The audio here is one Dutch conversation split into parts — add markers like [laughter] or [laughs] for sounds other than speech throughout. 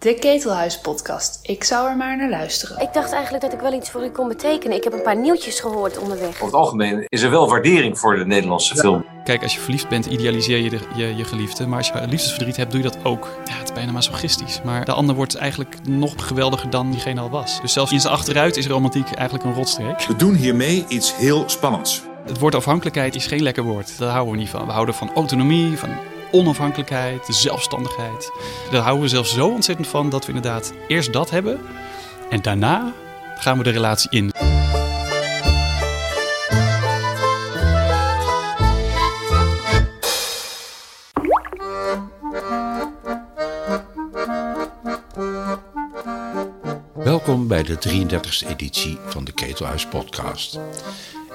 De Ketelhuis-podcast. Ik zou er maar naar luisteren. Ik dacht eigenlijk dat ik wel iets voor u kon betekenen. Ik heb een paar nieuwtjes gehoord onderweg. Over het algemeen is er wel waardering voor de Nederlandse film. Kijk, als je verliefd bent, idealiseer je, de, je je geliefde. Maar als je liefdesverdriet hebt, doe je dat ook. Ja, het is bijna masochistisch. Maar de ander wordt eigenlijk nog geweldiger dan diegene al was. Dus zelfs in zijn achteruit is romantiek eigenlijk een rotstreek. We doen hiermee iets heel spannends. Het woord afhankelijkheid is geen lekker woord. Daar houden we niet van. We houden van autonomie, van onafhankelijkheid, zelfstandigheid. Daar houden we zelfs zo ontzettend van dat we inderdaad eerst dat hebben. En daarna gaan we de relatie in. Welkom bij de 33e editie van de Ketelhuis podcast.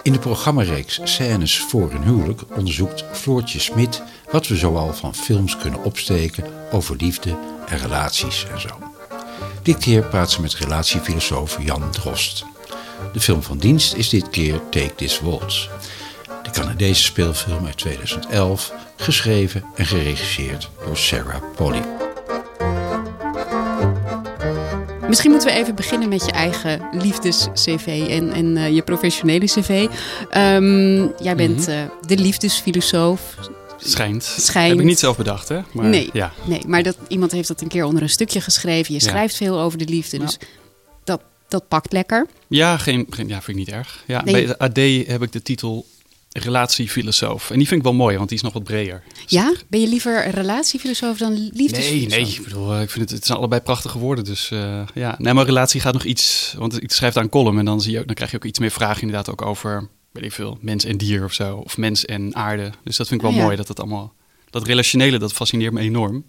In de programmareeks Scènes voor een huwelijk onderzoekt Floortje Smit wat we zoal van films kunnen opsteken over liefde en relaties en zo. Dit keer praat ze met relatiefilosoof Jan Drost. De film van dienst is dit keer Take This Waltz. De Canadese speelfilm uit 2011, geschreven en geregisseerd door Sarah Polly. Misschien moeten we even beginnen met je eigen liefdes-CV en, en uh, je professionele CV. Um, jij bent Mhm. uh, de liefdesfilosoof. Schijnt. Schijnt. Heb ik niet zelf bedacht, hè? Maar, nee, Ja. nee, maar dat, iemand heeft dat een keer onder een stukje geschreven. Je Ja. schrijft veel over de liefde, dus dat, dat pakt lekker. Ja, geen, geen, ja, vind ik niet erg. Ja, Nee. Bij de AD heb ik de titel relatiefilosoof. En die vind ik wel mooi, want die is nog wat breder. Ja? Ben je liever relatiefilosoof dan Nee, liefdesfilosoof? nee. Ik bedoel, eh, ik vind het, het zijn allebei prachtige woorden. Dus eh, ja, nee, maar relatie gaat nog iets. Want ik schrijf daar een column en dan, zie je, ook- dan krijg je ook iets meer vragen, inderdaad, ook over, weet ik veel, mens en dier of zo. Of mens en aarde. Dus dat vind ik wel ja. mooi dat het allemaal. Dat relationele, dat fascineert me enorm.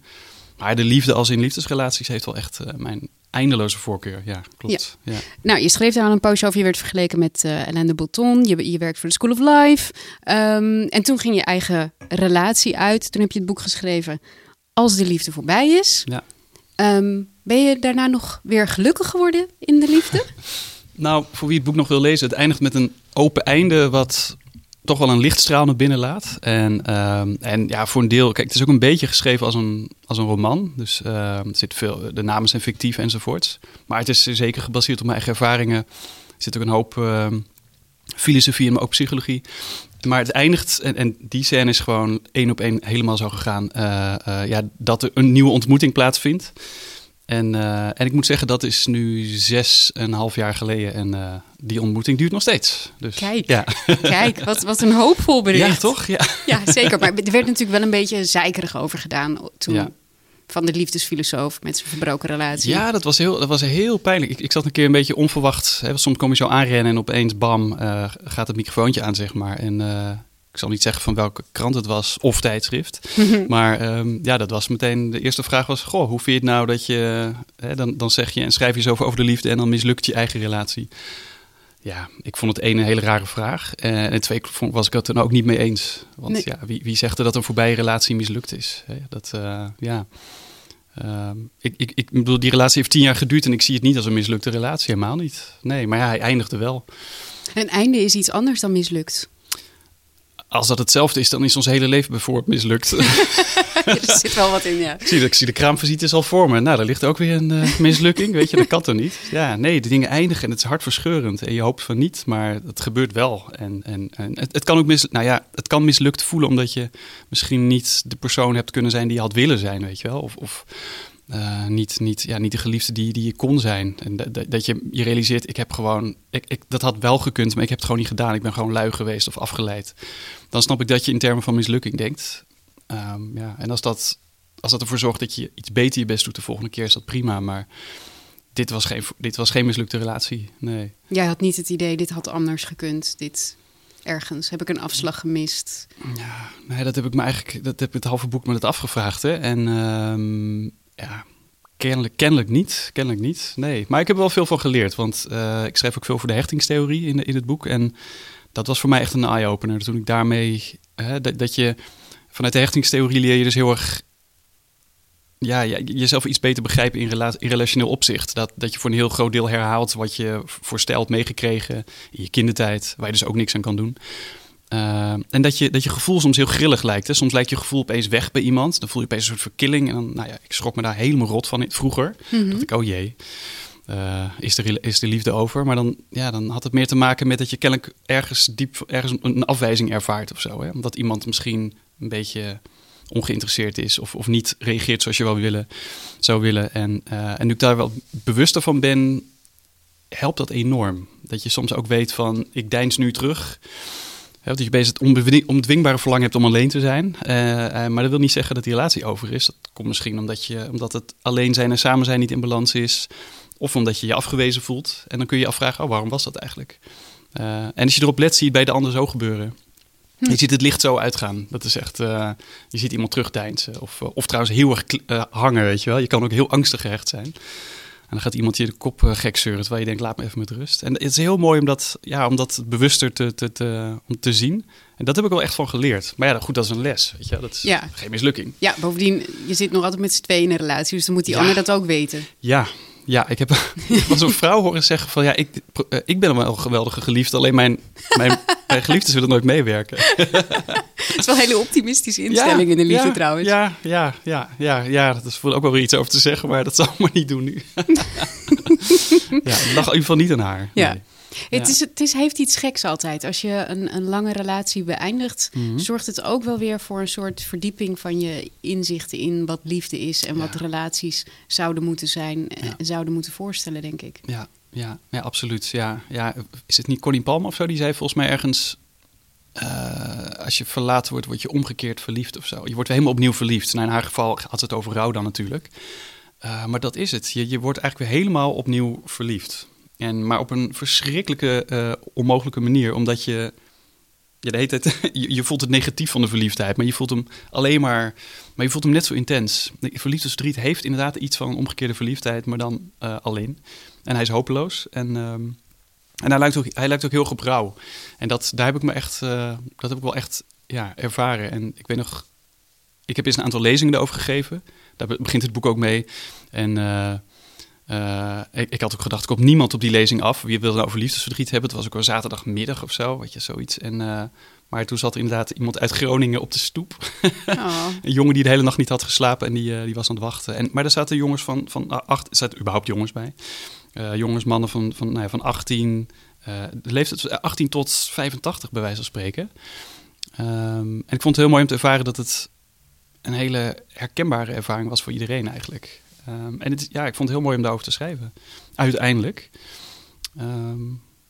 Maar de liefde als in liefdesrelaties heeft wel echt eh, mijn eindeloze voorkeur. Ja, klopt. Ja. Nou, je schreef daar al een poosje over. Je werd vergeleken met eh Alain de Botton. Je, je werkt voor de School of Life. Ehm, en toen ging je eigen relatie uit. Toen heb je het boek geschreven Als de liefde voorbij is. Ja. Ehm, ben je daarna nog weer gelukkig geworden in de liefde? [laughs] Nou, voor wie het boek nog wil lezen, het eindigt met een open einde wat toch wel een lichtstraal naar binnen laat. En, ehm, en ja, voor een deel, kijk, het is ook een beetje geschreven als een, als een roman. Dus er zit veel, de namen zijn fictief enzovoorts. Maar het is zeker gebaseerd op mijn eigen ervaringen. Er zit ook een hoop ehm, filosofie en maar ook psychologie. Maar het eindigt, en, en die scène is gewoon één op één helemaal zo gegaan, eh, eh, ja, dat er een nieuwe ontmoeting plaatsvindt. En, eh, en ik moet zeggen, dat is nu zes en een half jaar geleden. En eh, die ontmoeting duurt nog steeds. Dus, Kijk. Ja. [laughs] Kijk, wat, wat een hoopvol bericht. ja, toch? Ja. Ja, zeker. Maar er werd natuurlijk wel een beetje zeikerig over gedaan toen. Ja. Van de liefdesfilosoof met zijn verbroken relatie. ja, dat was heel, dat was heel pijnlijk. Ik, ik zat een keer een beetje onverwacht. Hè, soms kom je zo aanrennen en opeens, bam, eh, gaat het microfoontje aan, zeg maar. En ik zal niet zeggen van welke krant het was of tijdschrift. Maar ehm, ja, dat was meteen, de eerste vraag was, goh, hoe vind je het nou dat je, hè, dan, dan zeg je en schrijf je zoveel over de liefde en dan mislukt je eigen relatie. Ja, ik vond het één een hele rare vraag. Eh, en twee vond- was ik het dan ook niet mee eens. Want Nee. ja, wie, wie zegt er dat een voorbije relatie mislukt is? Hè, Dat, eh, ja. Ehm, ik, ik, ik bedoel, die relatie heeft tien jaar geduurd en ik zie het niet als een mislukte relatie, helemaal niet. Nee, maar ja, hij eindigde wel. Een einde is iets anders dan mislukt. Als dat hetzelfde is, dan is ons hele leven bijvoorbeeld mislukt. [laughs] er zit wel wat in, ja. ik, zie, ik zie de kraamvisite al voor me. Nou, daar ligt ook weer een eh, [laughs] mislukking. Weet je, dat kan toch niet? Ja, nee, de dingen eindigen en het is hartverscheurend. En je hoopt van niet, maar het gebeurt wel. En, en, en het, het kan ook mis, nou ja, het kan mislukt voelen omdat je misschien niet de persoon hebt kunnen zijn die je had willen zijn, weet je wel. Of, of eh, niet, niet, ja, niet de geliefde die, die je kon zijn. En dat- je je realiseert, ik heb gewoon, ik, ik, dat had wel gekund, maar ik heb het gewoon niet gedaan. Ik ben gewoon lui geweest of afgeleid. Dan snap ik dat je in termen van mislukking denkt. Ehm, ja, en als dat, als dat ervoor zorgt dat je iets beter je best doet de volgende keer, is dat prima. Maar dit was geen, dit was geen mislukte relatie. Nee. Jij had niet het idee, dit had anders gekund. Dit ergens. Heb ik een afslag gemist? Ja, nee, dat heb ik me eigenlijk, dat heb ik het halve boek me dat afgevraagd. Hè? En ehm, ja, kennelijk, kennelijk niet. Kennelijk niet. Nee. Maar ik heb er wel veel van geleerd. Want eh, ik schrijf ook veel voor de hechtingstheorie in, in het boek. En dat was voor mij echt een eye-opener. Toen ik daarmee, hè, dat, dat je vanuit de hechtingstheorie leer je dus heel erg ja, jezelf iets beter begrijpen in, rela in relationeel opzicht. Dat, dat je voor een heel groot deel herhaalt wat je voorstelt meegekregen in je kindertijd, waar je dus ook niks aan kan doen. Eh, en dat je, dat je gevoel soms heel grillig lijkt. Hè? Soms lijkt je gevoel opeens weg bij iemand. Dan voel je opeens een soort verkilling. En dan, nou ja, ik schrok me daar helemaal rot van vroeger. Mhm. dacht ik, oh jee, eh, is, de, is de liefde over? Maar dan, ja, dan had het meer te maken met dat je kennelijk ergens diep ergens een afwijzing ervaart of zo. Hè? Omdat iemand misschien een beetje ongeïnteresseerd is of, of niet reageert zoals je wel willen, zou willen. En, uh, en nu ik daar wel bewuster van ben, helpt dat enorm. Dat je soms ook weet van, ik deins nu terug. Dat je bezig het onbedwingbare verlangen hebt om alleen te zijn. Uh, uh, maar dat wil niet zeggen dat die relatie over is. Dat komt misschien omdat, je, omdat het alleen zijn en samen zijn niet in balans is. Of omdat je je afgewezen voelt. En dan kun je je afvragen, oh, waarom was dat eigenlijk? en als je erop let, zie je het bij de ander zo gebeuren. Hm. Je ziet het licht zo uitgaan. Dat is echt, uh, je ziet iemand terugdeinzen. Of, of trouwens heel erg uh, hangen, weet je wel. Je kan ook heel angstig gehecht zijn. En dan gaat iemand je de kop uh, gek zeuren, terwijl je denkt, laat me even met rust. En het is heel mooi om dat, ja, om dat bewuster te, te, te, om te zien. En dat heb ik wel echt van geleerd. Maar ja, goed, dat is een les, weet je Dat is ja. geen mislukking. Ja, bovendien, je zit nog altijd met z'n tweeën in een relatie. Dus dan moet die ja. ander dat ook weten. Ja, ja, ik heb [laughs] was een vrouw horen zeggen van ja, ik, ik ben wel een geweldige geliefde, alleen mijn, mijn, mijn geliefdes willen nooit meewerken. [laughs] Het is wel een hele optimistische instelling ja, in de liefde ja, trouwens. Ja, ja, ja, ja, ja, dat is ook wel weer iets over te zeggen, maar dat zal ik maar niet doen nu. [laughs] ja, ik lag in ieder geval niet aan haar. Ja. Nee. Het, is, het is, heeft iets geks altijd. Als je een, een lange relatie beëindigt, Mhm. zorgt het ook wel weer voor een soort verdieping van je inzichten in wat liefde is en wat relaties zouden moeten zijn en Ja. zouden moeten voorstellen, denk ik. Ja, ja, ja, absoluut. Ja, ja, is het niet Connie Palmer of zo? Die zei volgens mij ergens... eh, als je verlaten wordt, word je omgekeerd verliefd of zo. Je wordt helemaal opnieuw verliefd. Nou, in haar geval had het over rouw dan natuurlijk. Eh, maar dat is het. Je, je wordt eigenlijk weer helemaal opnieuw verliefd. En, maar op een verschrikkelijke, eh, onmogelijke manier. Omdat je... Ja, de hele [laughs] je, voelt het negatief van de verliefdheid, maar je voelt hem alleen maar... Maar je voelt hem net zo intens. De Verliefdheidsverdriet heeft inderdaad iets van een omgekeerde verliefdheid, maar dan eh, alleen. En hij is hopeloos. En, ehm, en hij, lijkt ook, hij lijkt ook heel gebrouw. En dat, daar heb ik me echt, eh, dat heb ik wel echt ja, ervaren. En ik weet nog, ik heb eens een aantal lezingen erover gegeven. Daar be- begint het boek ook mee. En eh, ik, ik had ook gedacht, ik kom niemand op die lezing af. Wie wilde nou over liefdesverdriet hebben? Het was ook een zaterdagmiddag of zo, weet je, zoiets. En, eh, maar toen zat er inderdaad iemand uit Groningen op de stoep. Oh. [laughs] Een jongen die de hele nacht niet had geslapen en die, eh, die was aan het wachten. En, maar er zaten jongens van, van acht, er zaten überhaupt jongens bij. Jongens, mannen van, van, nou ja, van 18, eh, de leeftijd was 18 tot 85 bij wijze van spreken. Ehm, en ik vond het heel mooi om te ervaren dat het een hele herkenbare ervaring was voor iedereen eigenlijk. Ehm, en het, ja, ik vond het heel mooi om daarover te schrijven. Uiteindelijk. Ehm,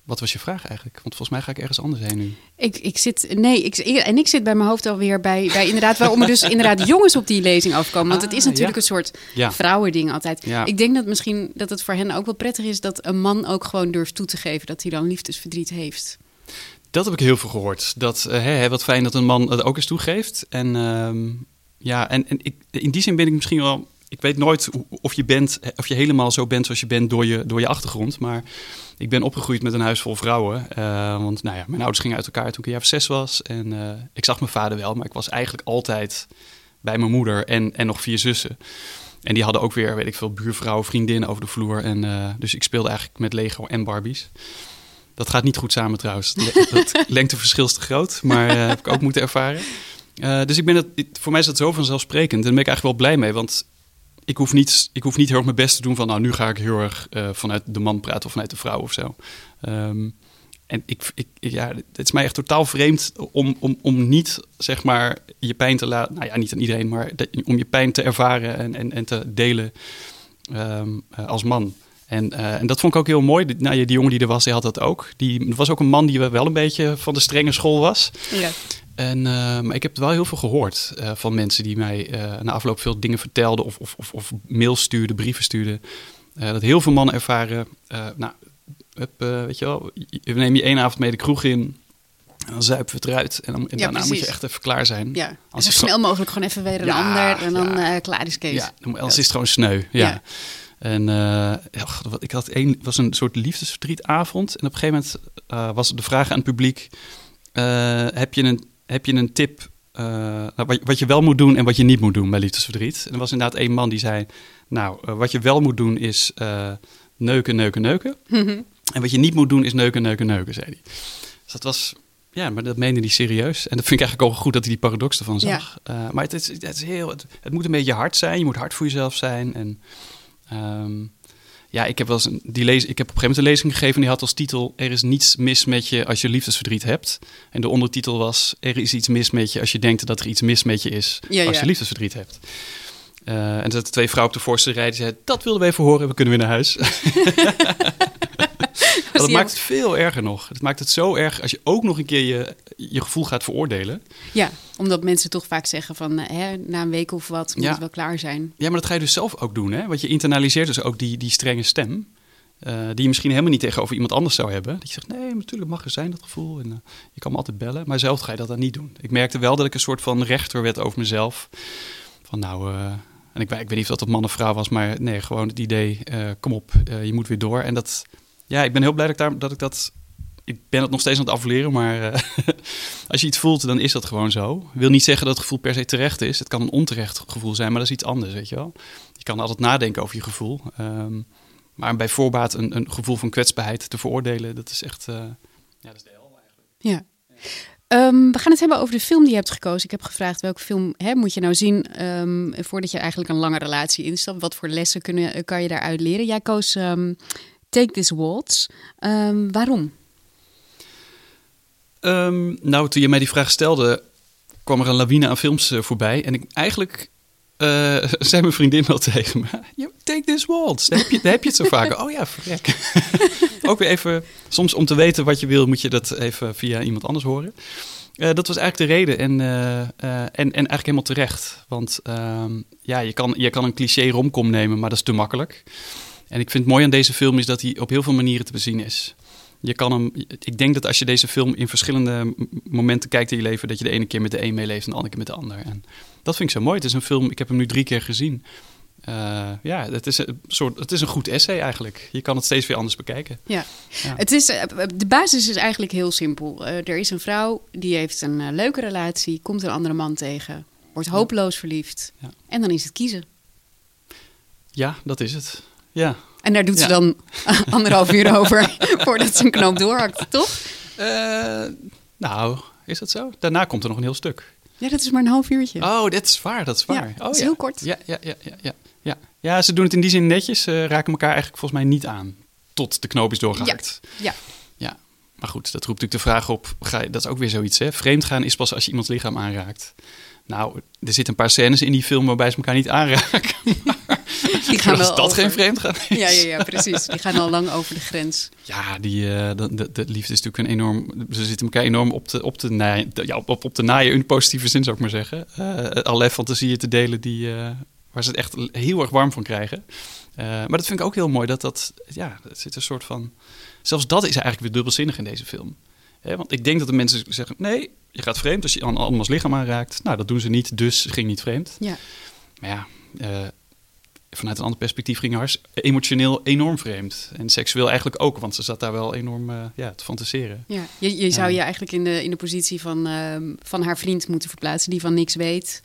wat was je vraag eigenlijk? Want volgens mij ga ik ergens anders heen nu. Ik, ik zit, nee, ik, en ik zit bij mijn hoofd alweer bij, bij inderdaad waarom er dus [laughs] inderdaad jongens op die lezing afkomen. Want het is Ah, natuurlijk ja. een soort Ja. vrouwending altijd. Ja. Ik denk dat misschien dat het voor hen ook wel prettig is dat een man ook gewoon durft toe te geven dat hij dan liefdesverdriet heeft. Dat heb ik heel veel gehoord. Dat, hè, hè, wat fijn dat een man het ook eens toegeeft. En ehm, ja, en, en ik, in die zin ben ik misschien wel. Ik weet nooit of je bent, of je helemaal zo bent zoals je bent door je, door je achtergrond. Maar ik ben opgegroeid met een huis vol vrouwen. Eh, want nou ja, mijn ouders gingen uit elkaar toen ik een jaar of zes was. En eh, ik zag mijn vader wel, maar ik was eigenlijk altijd bij mijn moeder en, en nog vier zussen. En die hadden ook weer, weet ik veel, buurvrouwen, vriendinnen over de vloer. En, eh, dus ik speelde eigenlijk met Lego en Barbies. Dat gaat niet goed samen trouwens. Het [laughs] lengteverschil is te groot, maar eh, heb ik ook moeten ervaren. Eh, dus ik ben ik- voor mij is dat zo vanzelfsprekend. En daar ben ik eigenlijk wel blij mee, want ik hoef niet, ik hoef niet heel erg mijn best te doen van... nou, nu ga ik heel erg eh, vanuit de man praten of vanuit de vrouw of zo. Ehm, en ik, ik, ja, het is mij echt totaal vreemd om, om, om niet, zeg maar, je pijn te laten... Nou ja, niet aan iedereen, maar om je pijn te ervaren en, en, en te delen ehm, eh, als man. En, eh, en dat vond ik ook heel mooi. Die, nou, die jongen die er was, die had dat ook. Die was ook een man die wel een beetje van de strenge school was. Ja. En, eh, maar ik heb wel heel veel gehoord eh, van mensen die mij na afloop veel dingen vertelden of, of, of, of mails stuurden, brieven stuurden. Dat heel veel mannen ervaren, nou, weet je wel, we nemen je één avond mee de kroeg in en dan zuipen we het eruit. En, dan, en Ja, daarna moet je echt even klaar zijn. Ja, en Als zo snel mogelijk gewoon even weer een Ja, ander en dan ja. klaar is Kees. Ja, anders is het gewoon sneu. Ja. En wat- ik had een, was een soort liefdesverdrietavond. En op een gegeven moment eh, was de vraag aan het publiek: eh, heb, je een, heb je een tip nou, wat, wat je wel moet doen en wat je niet moet doen bij liefdesverdriet? En er was inderdaad één man die zei: Nou, wat je wel moet doen is neuken, neuken, neuken. En wat je niet moet doen is neuken, neuken, neuken, zei hij. Dus dat was. Ja, maar dat meende hij serieus. En dat vind ik eigenlijk ook goed dat hij die paradox ervan Ja. zag. Maar het, is, het, is heel, het, het moet een beetje hard zijn. Je moet hard voor jezelf zijn. En ehm, ja, ik heb wel eens een, die lees, ik heb op een gegeven moment een lezing gegeven en die had als titel: Er is niets mis met je als je liefdesverdriet hebt. En de ondertitel was: Er is iets mis met je als je denkt dat er iets mis met je is Ja, als ja. je liefdesverdriet hebt. Eh, en er zaten twee vrouwen op de voorste rij die zeiden: Dat wilden we even horen, we kunnen weer naar huis. [laughs] Dat maakt het veel erger nog. Het maakt het zo erg als je ook nog een keer je, je gevoel gaat veroordelen. Ja, omdat mensen toch vaak zeggen van eh, hè, na een week of wat moet Ja. het wel klaar zijn. Ja, maar dat ga je dus zelf ook doen, hè? Want je internaliseert dus ook die, die strenge stem. eh, die je misschien helemaal niet tegenover iemand anders zou hebben. Dat je zegt, nee, natuurlijk mag er zijn dat gevoel. En, eh, je kan me altijd bellen. Maar zelf ga je dat dan niet doen. Ik merkte wel dat ik een soort van rechter werd over mezelf. Van nou, en ik, weet- ik weet niet of dat een man of vrouw was. Maar nee, gewoon het idee, kom op, je moet weer door. En dat, ja, ik ben heel blij dat ik, daar, dat ik dat... Ik ben het nog steeds aan het afleren, maar eh, [laughs] als je iets voelt, dan is dat gewoon zo. Wil niet zeggen dat het gevoel per se terecht is. Het kan een onterecht gevoel zijn, maar dat is iets anders, weet je wel. Je kan altijd nadenken over je gevoel. Ehm, maar bij voorbaat een, een gevoel van kwetsbaarheid te veroordelen, dat is echt... eh, ja, dat is de hel eigenlijk. Ja. Ehm, we gaan het hebben over de film die je hebt gekozen. Ik heb gevraagd welke film hè, moet je nou zien ehm, voordat je eigenlijk een lange relatie instapt. Wat voor lessen kunnen, eh, kan je daaruit leren? Jij koos Take This Waltz. Ehm, waarom? Ehm, nou, toen je mij die vraag stelde, kwam er een lawine aan films eh, voorbij. En ik eigenlijk eh, [laughs] zei mijn vriendin wel tegen me: "Ja, Take this waltz. Daar heb, je, daar heb je het zo [laughs] vaak. Oh ja, verrek. [laughs] Ook weer even, soms om te weten wat je wil, moet je dat even via iemand anders horen. Eh, dat was eigenlijk de reden en, en, en eigenlijk helemaal terecht. Want ehm, ja, je kan, je kan een cliché romcom nemen, maar dat is te makkelijk. En ik vind het mooi aan deze film is dat hij op heel veel manieren te bezien is. Je kan hem, ik denk dat als je deze film in verschillende momenten kijkt in je leven, dat je de ene keer met de een meeleeft en de andere keer met de ander. En dat vind ik zo mooi. Het is een film, ik heb hem nu drie keer gezien. Eh, ja, het is, een soort, het is een goed essay eigenlijk. Je kan het steeds weer anders bekijken. Ja. Ja. Het is, eh, de basis is eigenlijk heel simpel. Eh, er is een vrouw die heeft een eh, leuke relatie, komt een andere man tegen, wordt hopeloos verliefd. Ja. En dan is het kiezen. Ja, dat is het. Ja. En daar doet ze Ja. dan [laughs] anderhalf uur over [laughs] voordat ze een knoop doorhakt, toch? Eh, nou, is dat zo? Daarna komt er nog een heel stuk. Ja, dat is maar een half uurtje. Oh, dat is waar, dat is waar. Ja, oh, dat is ja. heel kort. Ja, ja, ja, ja, ja, ja. ja, ze doen het in die zin netjes. Ze raken elkaar eigenlijk volgens mij niet aan. Tot de knoop is doorgehakt. Ja. Ja, maar goed, dat roept natuurlijk de vraag op. Ga je, dat is ook weer zoiets, hè? Vreemdgaan is pas als je iemands lichaam aanraakt. Nou, er zitten een paar scènes in die film waarbij ze elkaar niet aanraken. [laughs] Die gaan is dat over. geen vreemdgaan is. Ja, ja, ja, precies. Die gaan al lang over de grens. Ja, die, eh, de, de, de liefde is natuurlijk een enorm... Ze zitten elkaar enorm op te, op te naaien. Ja, op, op, op te naaien in positieve zin, zou ik maar zeggen. Eh allerlei fantasieën te delen die, eh, waar ze het echt heel erg warm van krijgen. Maar dat vind ik ook heel mooi, dat dat... Ja, er zit een soort van... Zelfs dat is eigenlijk weer dubbelzinnig in deze film. Want ik denk dat de mensen zeggen... Nee, je gaat vreemd als je andermans lichaam aanraakt. Nou, dat doen ze niet, dus ging niet vreemd. Ja. Maar ja, vanuit een ander perspectief ging haar emotioneel enorm vreemd. En seksueel eigenlijk ook, want ze zat daar wel enorm eh, ja, te fantaseren. Ja, je, je zou je eigenlijk in de, in de positie van, ehm, van haar vriend moeten verplaatsen, die van niks weet.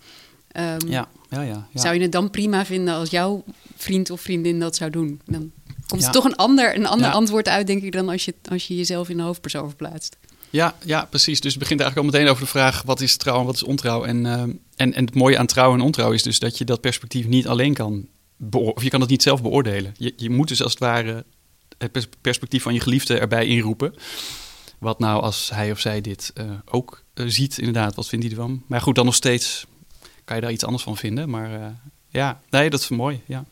Ehm, Ja, ja, ja. ja. Zou je het dan prima vinden als jouw vriend of vriendin dat zou doen? Dan komt Ja. er toch een ander, een ander Ja. antwoord uit, denk ik, dan als je, als je jezelf in de hoofdpersoon verplaatst. Ja, ja, precies. Dus het begint eigenlijk al meteen over de vraag: wat is trouw en wat is ontrouw? En, eh, en, en het mooie aan trouw en ontrouw is dus dat je dat perspectief niet alleen kan of je kan het niet zelf beoordelen. Je, je moet dus als het ware het pers- perspectief van je geliefde erbij inroepen. Wat nou als hij of zij dit eh, ook eh, ziet, inderdaad, wat vindt hij ervan? Maar goed, dan nog steeds kan je daar iets anders van vinden. Maar eh, ja, nee, dat is mooi. Ja.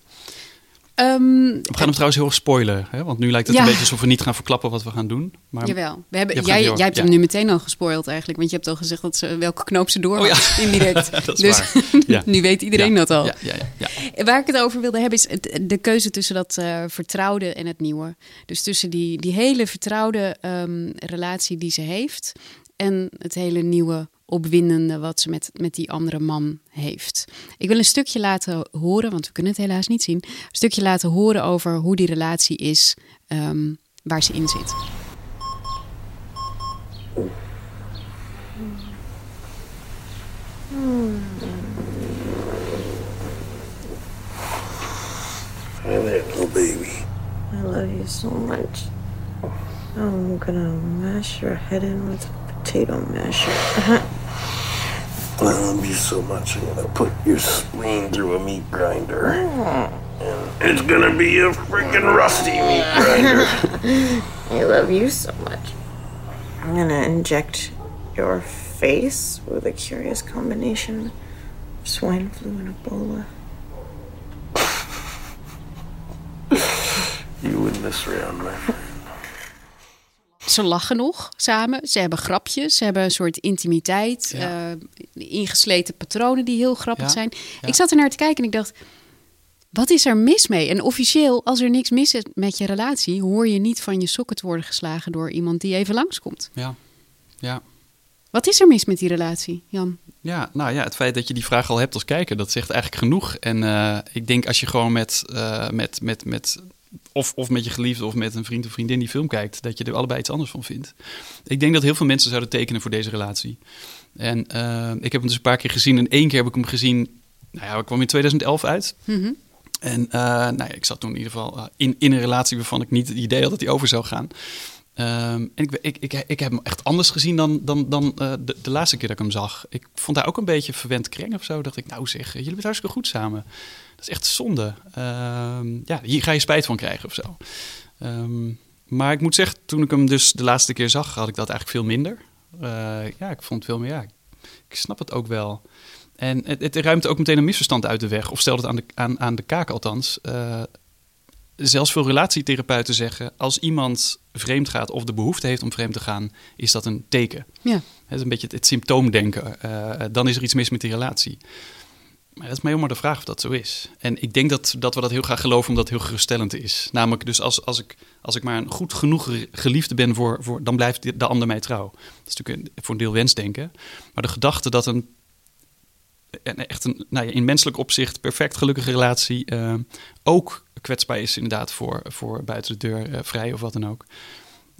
Ehm, We gaan hem trouwens heel erg spoilen, hè? want nu lijkt het Ja. een beetje alsof we niet gaan verklappen wat we gaan doen. Maar Jawel. We hebben, jij, jij hebt Ja. hem nu meteen al gespoild eigenlijk. Want je hebt al gezegd dat ze, welke knoop ze door Oh ja. indirect. [laughs] Dat is dus waar. [laughs] Nu weet iedereen dat al. Ja, ja, ja, ja. Waar ik het over wilde hebben is het, de keuze tussen dat eh, vertrouwde en het nieuwe. Dus tussen die, die hele vertrouwde ehm, relatie die ze heeft en het hele nieuwe opwindende wat ze met, met die andere man heeft. Ik wil een stukje laten horen, want we kunnen het helaas niet zien. Een stukje laten horen over hoe die relatie is ehm, waar ze in zit. Hi there, little baby. I love you so much. I'm gonna mash your head in with potato masher. Uh-huh. I love you so much, I'm gonna put your spleen through a meat grinder. Oh. And it's gonna be a freaking rusty meat grinder. [laughs] I love you so much. I'm gonna inject your face with a curious combination of swine flu and Ebola. you win this round, my friend. Ze lachen nog samen. Ze hebben grapjes. Ze hebben een soort intimiteit. Ja. eh, ingesleten patronen die heel grappig Ja, zijn. ja. Ik zat er naar te kijken en ik dacht... Wat is er mis mee? En officieel, als er niks mis is met je relatie... hoor je niet van je sokken te worden geslagen... door iemand die even langskomt. Ja, ja. Wat is er mis met die relatie, Jan? Ja, nou ja, het feit dat je die vraag al hebt als kijker, dat zegt eigenlijk genoeg. En eh, ik denk als je gewoon met, eh, met, met, met of, of met je geliefde of met een vriend of vriendin die film kijkt, dat je er allebei iets anders van vindt. Ik denk dat heel veel mensen zouden tekenen voor deze relatie. En eh, ik heb hem dus een paar keer gezien en één keer heb ik hem gezien, nou ja, ik kwam in 2011 uit. Mhm. En eh, nou ja, ik zat toen in ieder geval eh, in, in een relatie waarvan ik niet het idee had dat die over zou gaan. Ehm, en ik, ik, ik, ik heb hem echt anders gezien dan, dan, dan de, de laatste keer dat ik hem zag. Ik vond hij ook een beetje verwend kreng of zo. Dacht ik, nou zeg, jullie zijn hartstikke goed samen. Dat is echt zonde. Ehm, ja, hier ga je spijt van krijgen of zo. Ehm, maar ik moet zeggen, toen ik hem dus de laatste keer zag, had ik dat eigenlijk veel minder. Eh, ja, ik vond veel meer, ja, ik snap het ook wel. En het, het ruimt ook meteen een misverstand uit de weg. Of stelt het aan de, aan, aan de kaak althans. Eh, zelfs veel relatietherapeuten zeggen... als iemand vreemd gaat of de behoefte heeft om vreemd te gaan... is dat een teken. Ja. Het is een beetje het, het symptoomdenken. Eh, dan is er iets mis met die relatie. Maar dat is mij helemaal de vraag of dat zo is. En ik denk dat, dat we dat heel graag geloven omdat het heel geruststellend is. Namelijk dus als, als, ik, als ik maar een goed genoeg ge- geliefde ben... Voor, voor, dan blijft de, de ander mij trouw. Dat is natuurlijk een, voor een deel wensdenken. Maar de gedachte dat een en echt een nou ja, in menselijk opzicht perfect gelukkige relatie eh, ook kwetsbaar is inderdaad voor, voor buiten de deur eh, vrij of wat dan ook.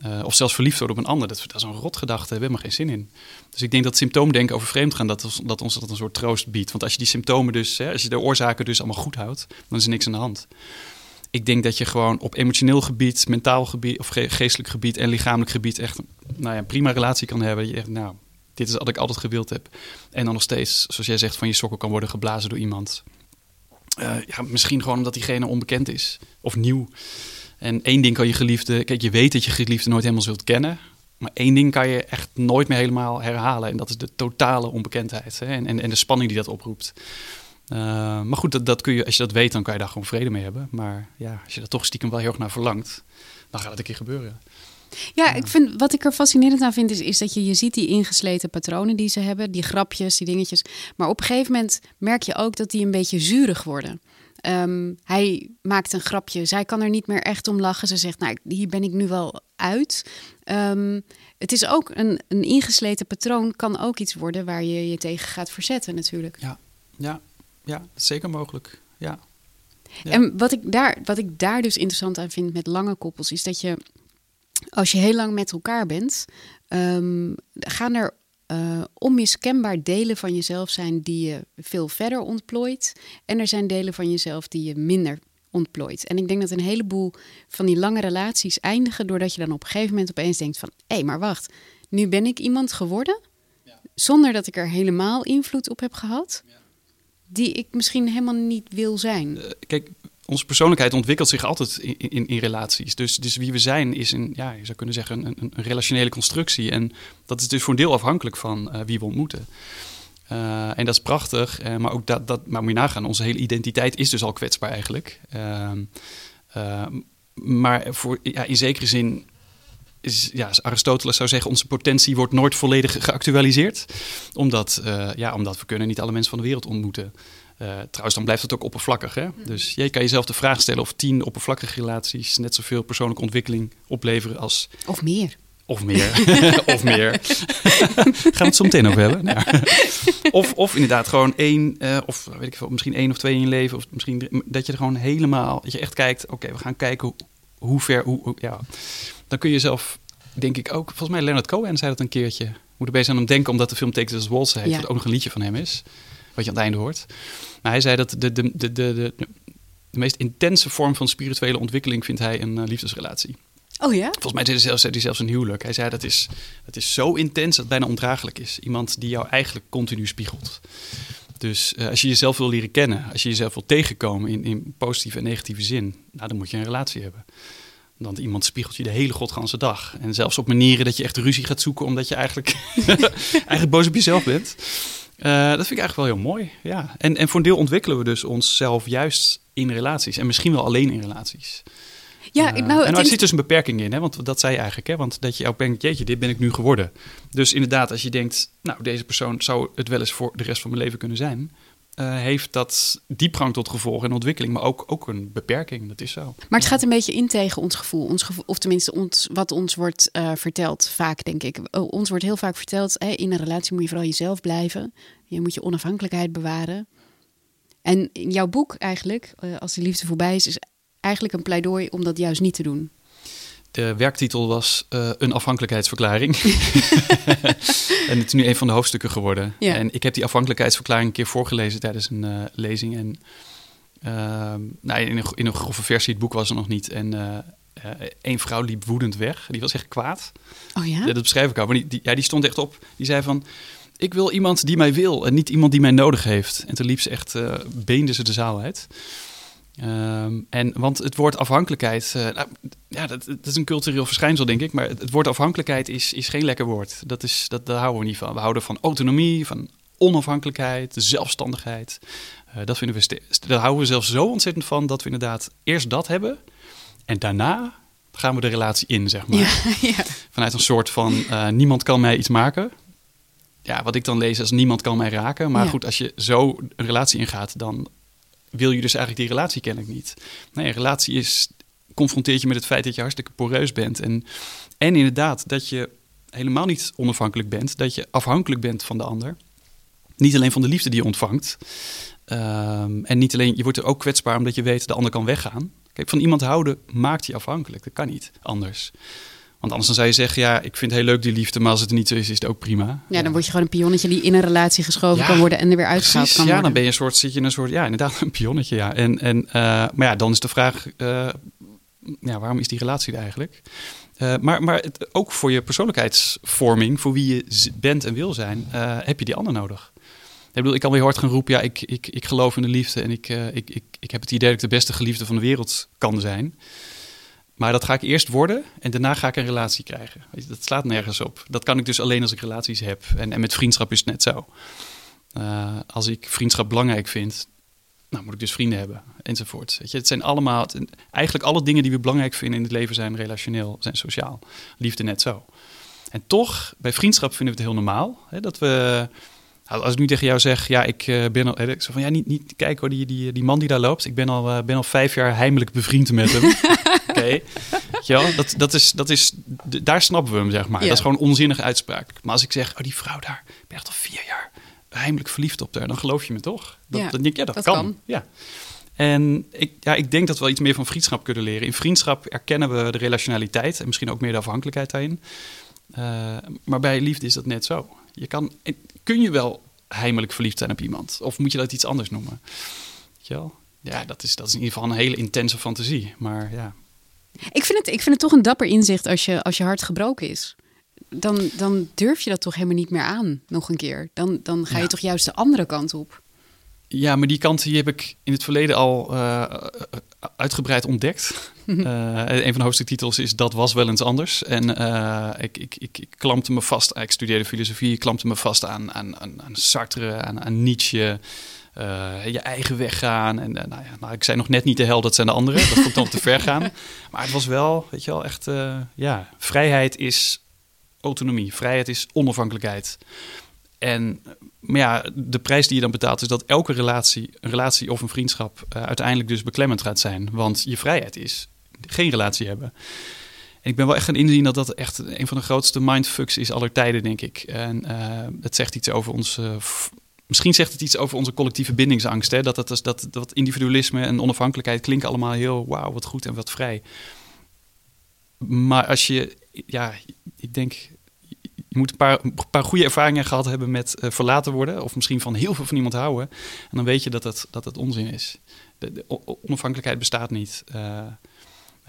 Eh, of zelfs verliefd worden op een ander. Dat, dat is een rotgedachte, daar hebben we geen zin in. Dus ik denk dat symptoomdenken over vreemdgaan, dat, dat ons dat een soort troost biedt. Want als je die symptomen dus, hè, als je de oorzaken dus allemaal goed houdt, dan is er niks aan de hand. Ik denk dat je gewoon op emotioneel gebied, mentaal gebied, of ge- geestelijk gebied en lichamelijk gebied echt nou ja, een prima relatie kan hebben. Je echt, nou, dit is wat ik altijd gewild heb. En dan nog steeds, zoals jij zegt, van je sokken kan worden geblazen door iemand. Eh, ja, misschien gewoon omdat diegene onbekend is of nieuw. En één ding kan je geliefde, kijk, je weet dat je geliefde nooit helemaal zult kennen. Maar één ding kan je echt nooit meer helemaal herhalen. En dat is de totale onbekendheid. Hè? En, en, en de spanning die dat oproept. Eh, maar goed, dat, dat kun je, als je dat weet, dan kan je daar gewoon vrede mee hebben. Maar ja, als je er toch stiekem wel heel erg naar verlangt, dan gaat het een keer gebeuren. Ja, ik vind, wat ik er fascinerend aan vind, is, is dat je, je ziet die ingesleten patronen die ze hebben, die grapjes, die dingetjes. Maar op een gegeven moment merk je ook dat die een beetje zurig worden. Ehm, hij maakt een grapje, zij kan er niet meer echt om lachen. Ze zegt, nou, hier ben ik nu wel uit. Ehm, het is ook een, een ingesleten patroon, kan ook iets worden waar je je tegen gaat verzetten natuurlijk. Ja, ja, ja dat is zeker mogelijk. Ja. Ja. En wat ik, daar, wat ik daar dus interessant aan vind met lange koppels, is dat je, als je heel lang met elkaar bent, ehm, gaan er eh, onmiskenbaar delen van jezelf zijn die je veel verder ontplooit. En er zijn delen van jezelf die je minder ontplooit. En ik denk dat een heleboel van die lange relaties eindigen doordat je dan op een gegeven moment opeens denkt van, hé, maar wacht, nu ben ik iemand geworden, zonder dat ik er helemaal invloed op heb gehad, die ik misschien helemaal niet wil zijn. Eh, kijk, onze persoonlijkheid ontwikkelt zich altijd in, in, in relaties. Dus, dus wie we zijn is een, ja, je zou kunnen zeggen, een, een, relationele constructie. En dat is dus voor een deel afhankelijk van eh, wie we ontmoeten. Eh, en dat is prachtig, eh, maar ook dat, dat, maar moet je nagaan, onze hele identiteit is dus al kwetsbaar eigenlijk. Ehm, ehm, maar voor, ja, in zekere zin is, ja, Aristoteles zou zeggen, onze potentie wordt nooit volledig geactualiseerd. Omdat, ja, omdat we kunnen niet alle mensen van de wereld ontmoeten. Trouwens, dan blijft het ook oppervlakkig. Hè? Dus je kan jezelf de vraag stellen of tien oppervlakkige relaties net zoveel persoonlijke ontwikkeling opleveren als. Of meer. Of meer. [laughs] of meer. [laughs] Gaan we het zo meteen over hebben. Nou ja. of, of inderdaad gewoon één, eh, of weet ik veel, misschien één of twee in je leven. Of misschien dat je er gewoon helemaal, dat je echt kijkt, oké, we gaan kijken hoe, hoe ver, hoe, hoe- ja. Dan kun je zelf, denk ik ook, volgens mij Leonard Cohen zei dat een keertje. We moeten bezig aan hem denken, omdat de film Take This Waltz heet, Ja. wat ook nog een liedje van hem is. Wat je aan het einde hoort. Maar hij zei dat de, de, de, de, de, de meest intense vorm van spirituele ontwikkeling vindt hij een eh, liefdesrelatie. Oh ja? Volgens mij zei hij zelfs, hij zelfs een huwelijk. Hij zei dat is, dat is zo intens dat het bijna ondraaglijk is. Iemand die jou eigenlijk continu spiegelt. Dus eh, als je jezelf wil leren kennen, als je jezelf wil tegenkomen in, in positieve en negatieve zin, nou, dan moet je een relatie hebben. Want iemand spiegelt je de hele godganse dag. En zelfs op manieren dat je echt ruzie gaat zoeken omdat je eigenlijk, [laughs] eigenlijk boos op jezelf bent. Eh, dat vind ik eigenlijk wel heel mooi. Ja. En, en voor een deel ontwikkelen we dus onszelf juist in relaties. En misschien wel alleen in relaties. Ja, Uh, nou, en er zit dus een beperking in, hè? want dat zei je eigenlijk. Hè? Want dat je ook denkt, jeetje, dit ben ik nu geworden. Dus inderdaad, als je denkt, nou, deze persoon zou het wel eens voor de rest van mijn leven kunnen zijn... eh, heeft dat diepgang tot gevolg en ontwikkeling, maar ook, ook een beperking. Dat is zo. Maar het gaat een beetje in tegen ons gevoel. Ons of tenminste ons, wat ons wordt eh, verteld, vaak denk ik. Oh, ons wordt heel vaak verteld, in een relatie moet je vooral jezelf blijven. Je moet je onafhankelijkheid bewaren. En in jouw boek eigenlijk, eh, als de liefde voorbij is, is eigenlijk een pleidooi om dat juist niet te doen. De werktitel was eh, Een afhankelijkheidsverklaring. [laughs] en het is nu een van de hoofdstukken geworden. Ja. En ik heb die afhankelijkheidsverklaring een keer voorgelezen tijdens een eh, lezing. En ehm, nou, in, een, in een grove versie, het boek was er nog niet. En eh één vrouw liep woedend weg. Die was echt kwaad. Oh ja? Ja, dat beschrijf ik al. Maar die, die, ja, die stond echt op. Die zei van... Ik wil iemand die mij wil en niet iemand die mij nodig heeft. En toen liep ze echt, beende ze de zaal uit. Ehm, en, want het woord afhankelijkheid, eh, nou, ja, dat, dat is een cultureel verschijnsel, denk ik. Maar het, het woord afhankelijkheid is, is geen lekker woord. Dat is, dat, daar houden we niet van. We houden van autonomie, van onafhankelijkheid, zelfstandigheid. Eh, dat vinden we daar houden we zelfs zo ontzettend van dat we inderdaad eerst dat hebben. En daarna gaan we de relatie in, zeg maar. Ja, [laughs] ja. Vanuit een soort van eh, niemand kan mij iets maken. Ja, wat ik dan lees als niemand kan mij raken. Maar Ja. goed, als je zo een relatie ingaat, dan wil je dus eigenlijk die relatie kennelijk niet. Nee, een relatie is, confronteert je met het feit dat je hartstikke poreus bent. En, en inderdaad, dat je helemaal niet onafhankelijk bent. Dat je afhankelijk bent van de ander. Niet alleen van de liefde die je ontvangt. Ehm, en niet alleen, je wordt er ook kwetsbaar omdat je weet dat de ander kan weggaan. Kijk, van iemand houden maakt je afhankelijk. Dat kan niet anders. Want anders dan zou je zeggen, ja, ik vind het heel leuk die liefde, maar als het er niet zo is, is het ook prima. ja, dan word je gewoon een pionnetje die in een relatie geschoven Ja, kan worden en er weer uitgehaald Precies, kan ja, worden. dan ben je een soort, zit je in een soort, ja, inderdaad, een pionnetje, ja. En, en, eh, maar ja, dan is de vraag, eh, ja, waarom is die relatie er eigenlijk? Eh, maar maar het, ook voor je persoonlijkheidsvorming, voor wie je bent en wil zijn, heb je die ander nodig. Ik bedoel, ik kan weer hard gaan roepen, ja, ik, ik, ik geloof in de liefde en ik, ik, ik, ik heb het idee dat ik de beste geliefde van de wereld kan zijn. Maar dat ga ik eerst worden en daarna ga ik een relatie krijgen. Dat slaat nergens op. Dat kan ik dus alleen als ik relaties heb. En, en met vriendschap is het net zo. Eh, als ik vriendschap belangrijk vind, nou moet ik dus vrienden hebben, enzovoort. Weet je, het zijn allemaal, eigenlijk alle dingen die we belangrijk vinden in het leven zijn relationeel, zijn sociaal. Liefde net zo. En toch, bij vriendschap vinden we het heel normaal. Hè, dat we, nou, als ik nu tegen jou zeg, ja, ik eh, ben al, ik zeg van, ja, niet, niet kijk hoor, die, die, die man die daar loopt, ik ben al, eh, ben al vijf jaar heimelijk bevriend met hem. [laughs] Wel, dat, dat is, dat is, daar snappen we hem, zeg maar. Ja. Dat is gewoon een onzinnige uitspraak. Maar als ik zeg, oh, die vrouw daar, ik ben echt al vier jaar heimelijk verliefd op haar, dan geloof je me toch? Dat, Ja, dan denk ik, ja, dat, dat kan. kan. Ja. En ik, ja, ik denk dat we wel iets meer van vriendschap kunnen leren. In vriendschap erkennen we de relationaliteit en misschien ook meer de afhankelijkheid daarin. Eh, maar bij liefde is dat net zo. Je kan, kun je wel heimelijk verliefd zijn op iemand? Of moet je dat iets anders noemen? Ja, dat is, dat is in ieder geval een hele intense fantasie. Maar ja, Ik vind, het, ik vind het toch een dapper inzicht als je, als je hart gebroken is. Dan, dan durf je dat toch helemaal niet meer aan, nog een keer. Dan, dan ga je Ja. toch juist de andere kant op. Ja, maar die kant die heb ik in het verleden al eh, uitgebreid ontdekt. [laughs] Eh, een van de hoofdstuktitels is Dat was wel eens anders. En eh, ik, ik, ik, ik klampte me vast, ik studeerde filosofie, ik klampte me vast aan, aan, aan, aan Sartre, aan, aan Nietzsche. Eh, je eigen weg gaan. En eh, nou ja, nou, ik zei nog net niet de hel, dat zijn de anderen. Dat vond ik dan te ver [laughs] gaan. Maar het was wel, weet je wel, echt, eh, ja, vrijheid is autonomie. Vrijheid is onafhankelijkheid. En maar ja, de prijs die je dan betaalt is dat elke relatie, een relatie of een vriendschap, uiteindelijk dus beklemmend gaat zijn. Want je vrijheid is geen relatie hebben. En ik ben wel echt gaan inzien dat dat echt een van de grootste mindfucks is aller tijden, denk ik. En eh, het zegt iets over ons. Misschien zegt het iets over onze collectieve bindingsangst. Hè? Dat, dat, dat, dat, dat individualisme en onafhankelijkheid klinken allemaal heel wauw, wat goed en wat vrij. Maar als je, ja, ik denk, je moet een paar, een paar goede ervaringen gehad hebben met eh, verlaten worden. Of misschien van heel veel van iemand houden. En dan weet je dat dat het onzin is. De, onafhankelijkheid bestaat niet. Uh,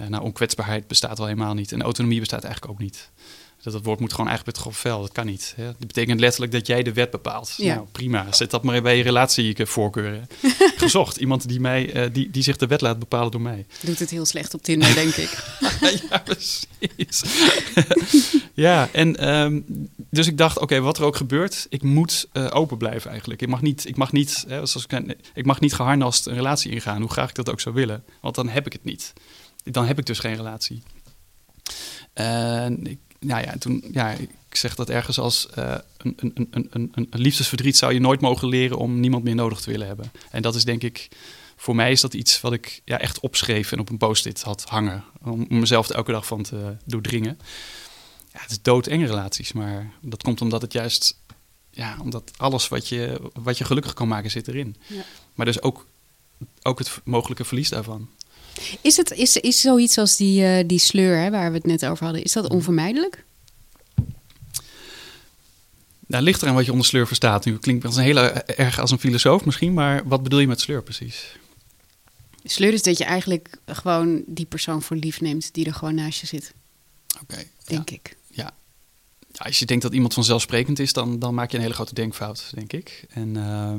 nou, onkwetsbaarheid bestaat al helemaal niet. En autonomie bestaat eigenlijk ook niet. Dat het woord moet gewoon eigenlijk met grof vel. Dat kan niet. Hè? Dat betekent letterlijk dat jij de wet bepaalt. Ja. Nou, prima. Zet dat maar bij je relatievoorkeuren. [laughs] Gezocht. Iemand die, mij, uh, die, die zich de wet laat bepalen door mij. Doet het heel slecht op Tinder, denk ik. [laughs] ja, precies. [laughs] ja, en um, dus ik dacht, oké, okay, wat er ook gebeurt, ik moet uh, open blijven eigenlijk. Ik mag niet, ik mag niet, hè, zoals ik, ik mag niet geharnast een relatie ingaan, hoe graag ik dat ook zou willen. Want dan heb ik het niet. Dan heb ik dus geen relatie. En ik, nou ja, toen, ja, ik zeg dat ergens als uh, een, een, een, een, een liefdesverdriet zou je nooit mogen leren om niemand meer nodig te willen hebben. En dat is denk ik, voor mij is dat iets wat ik ja, echt opschreef en op een post-it had hangen. Om, om mezelf er elke dag van te doordringen. Ja, het is doodenge relaties, maar dat komt omdat het juist, ja, omdat alles wat je, wat je gelukkig kan maken zit erin. Ja. Maar dus ook, ook het mogelijke verlies daarvan. Is, het, is, is zoiets als die, uh, die sleur hè, waar we het net over hadden, is dat onvermijdelijk? Nou, ligt eraan wat je onder sleur verstaat. Nu klinkt als een hele erg als een filosoof misschien, maar wat bedoel je met sleur precies? Sleur is dat je eigenlijk gewoon die persoon voor lief neemt die er gewoon naast je zit. Oké. Okay, denk ja. ik. Ja. ja. Als je denkt dat iemand vanzelfsprekend is, dan, dan maak je een hele grote denkfout, denk ik. En uh,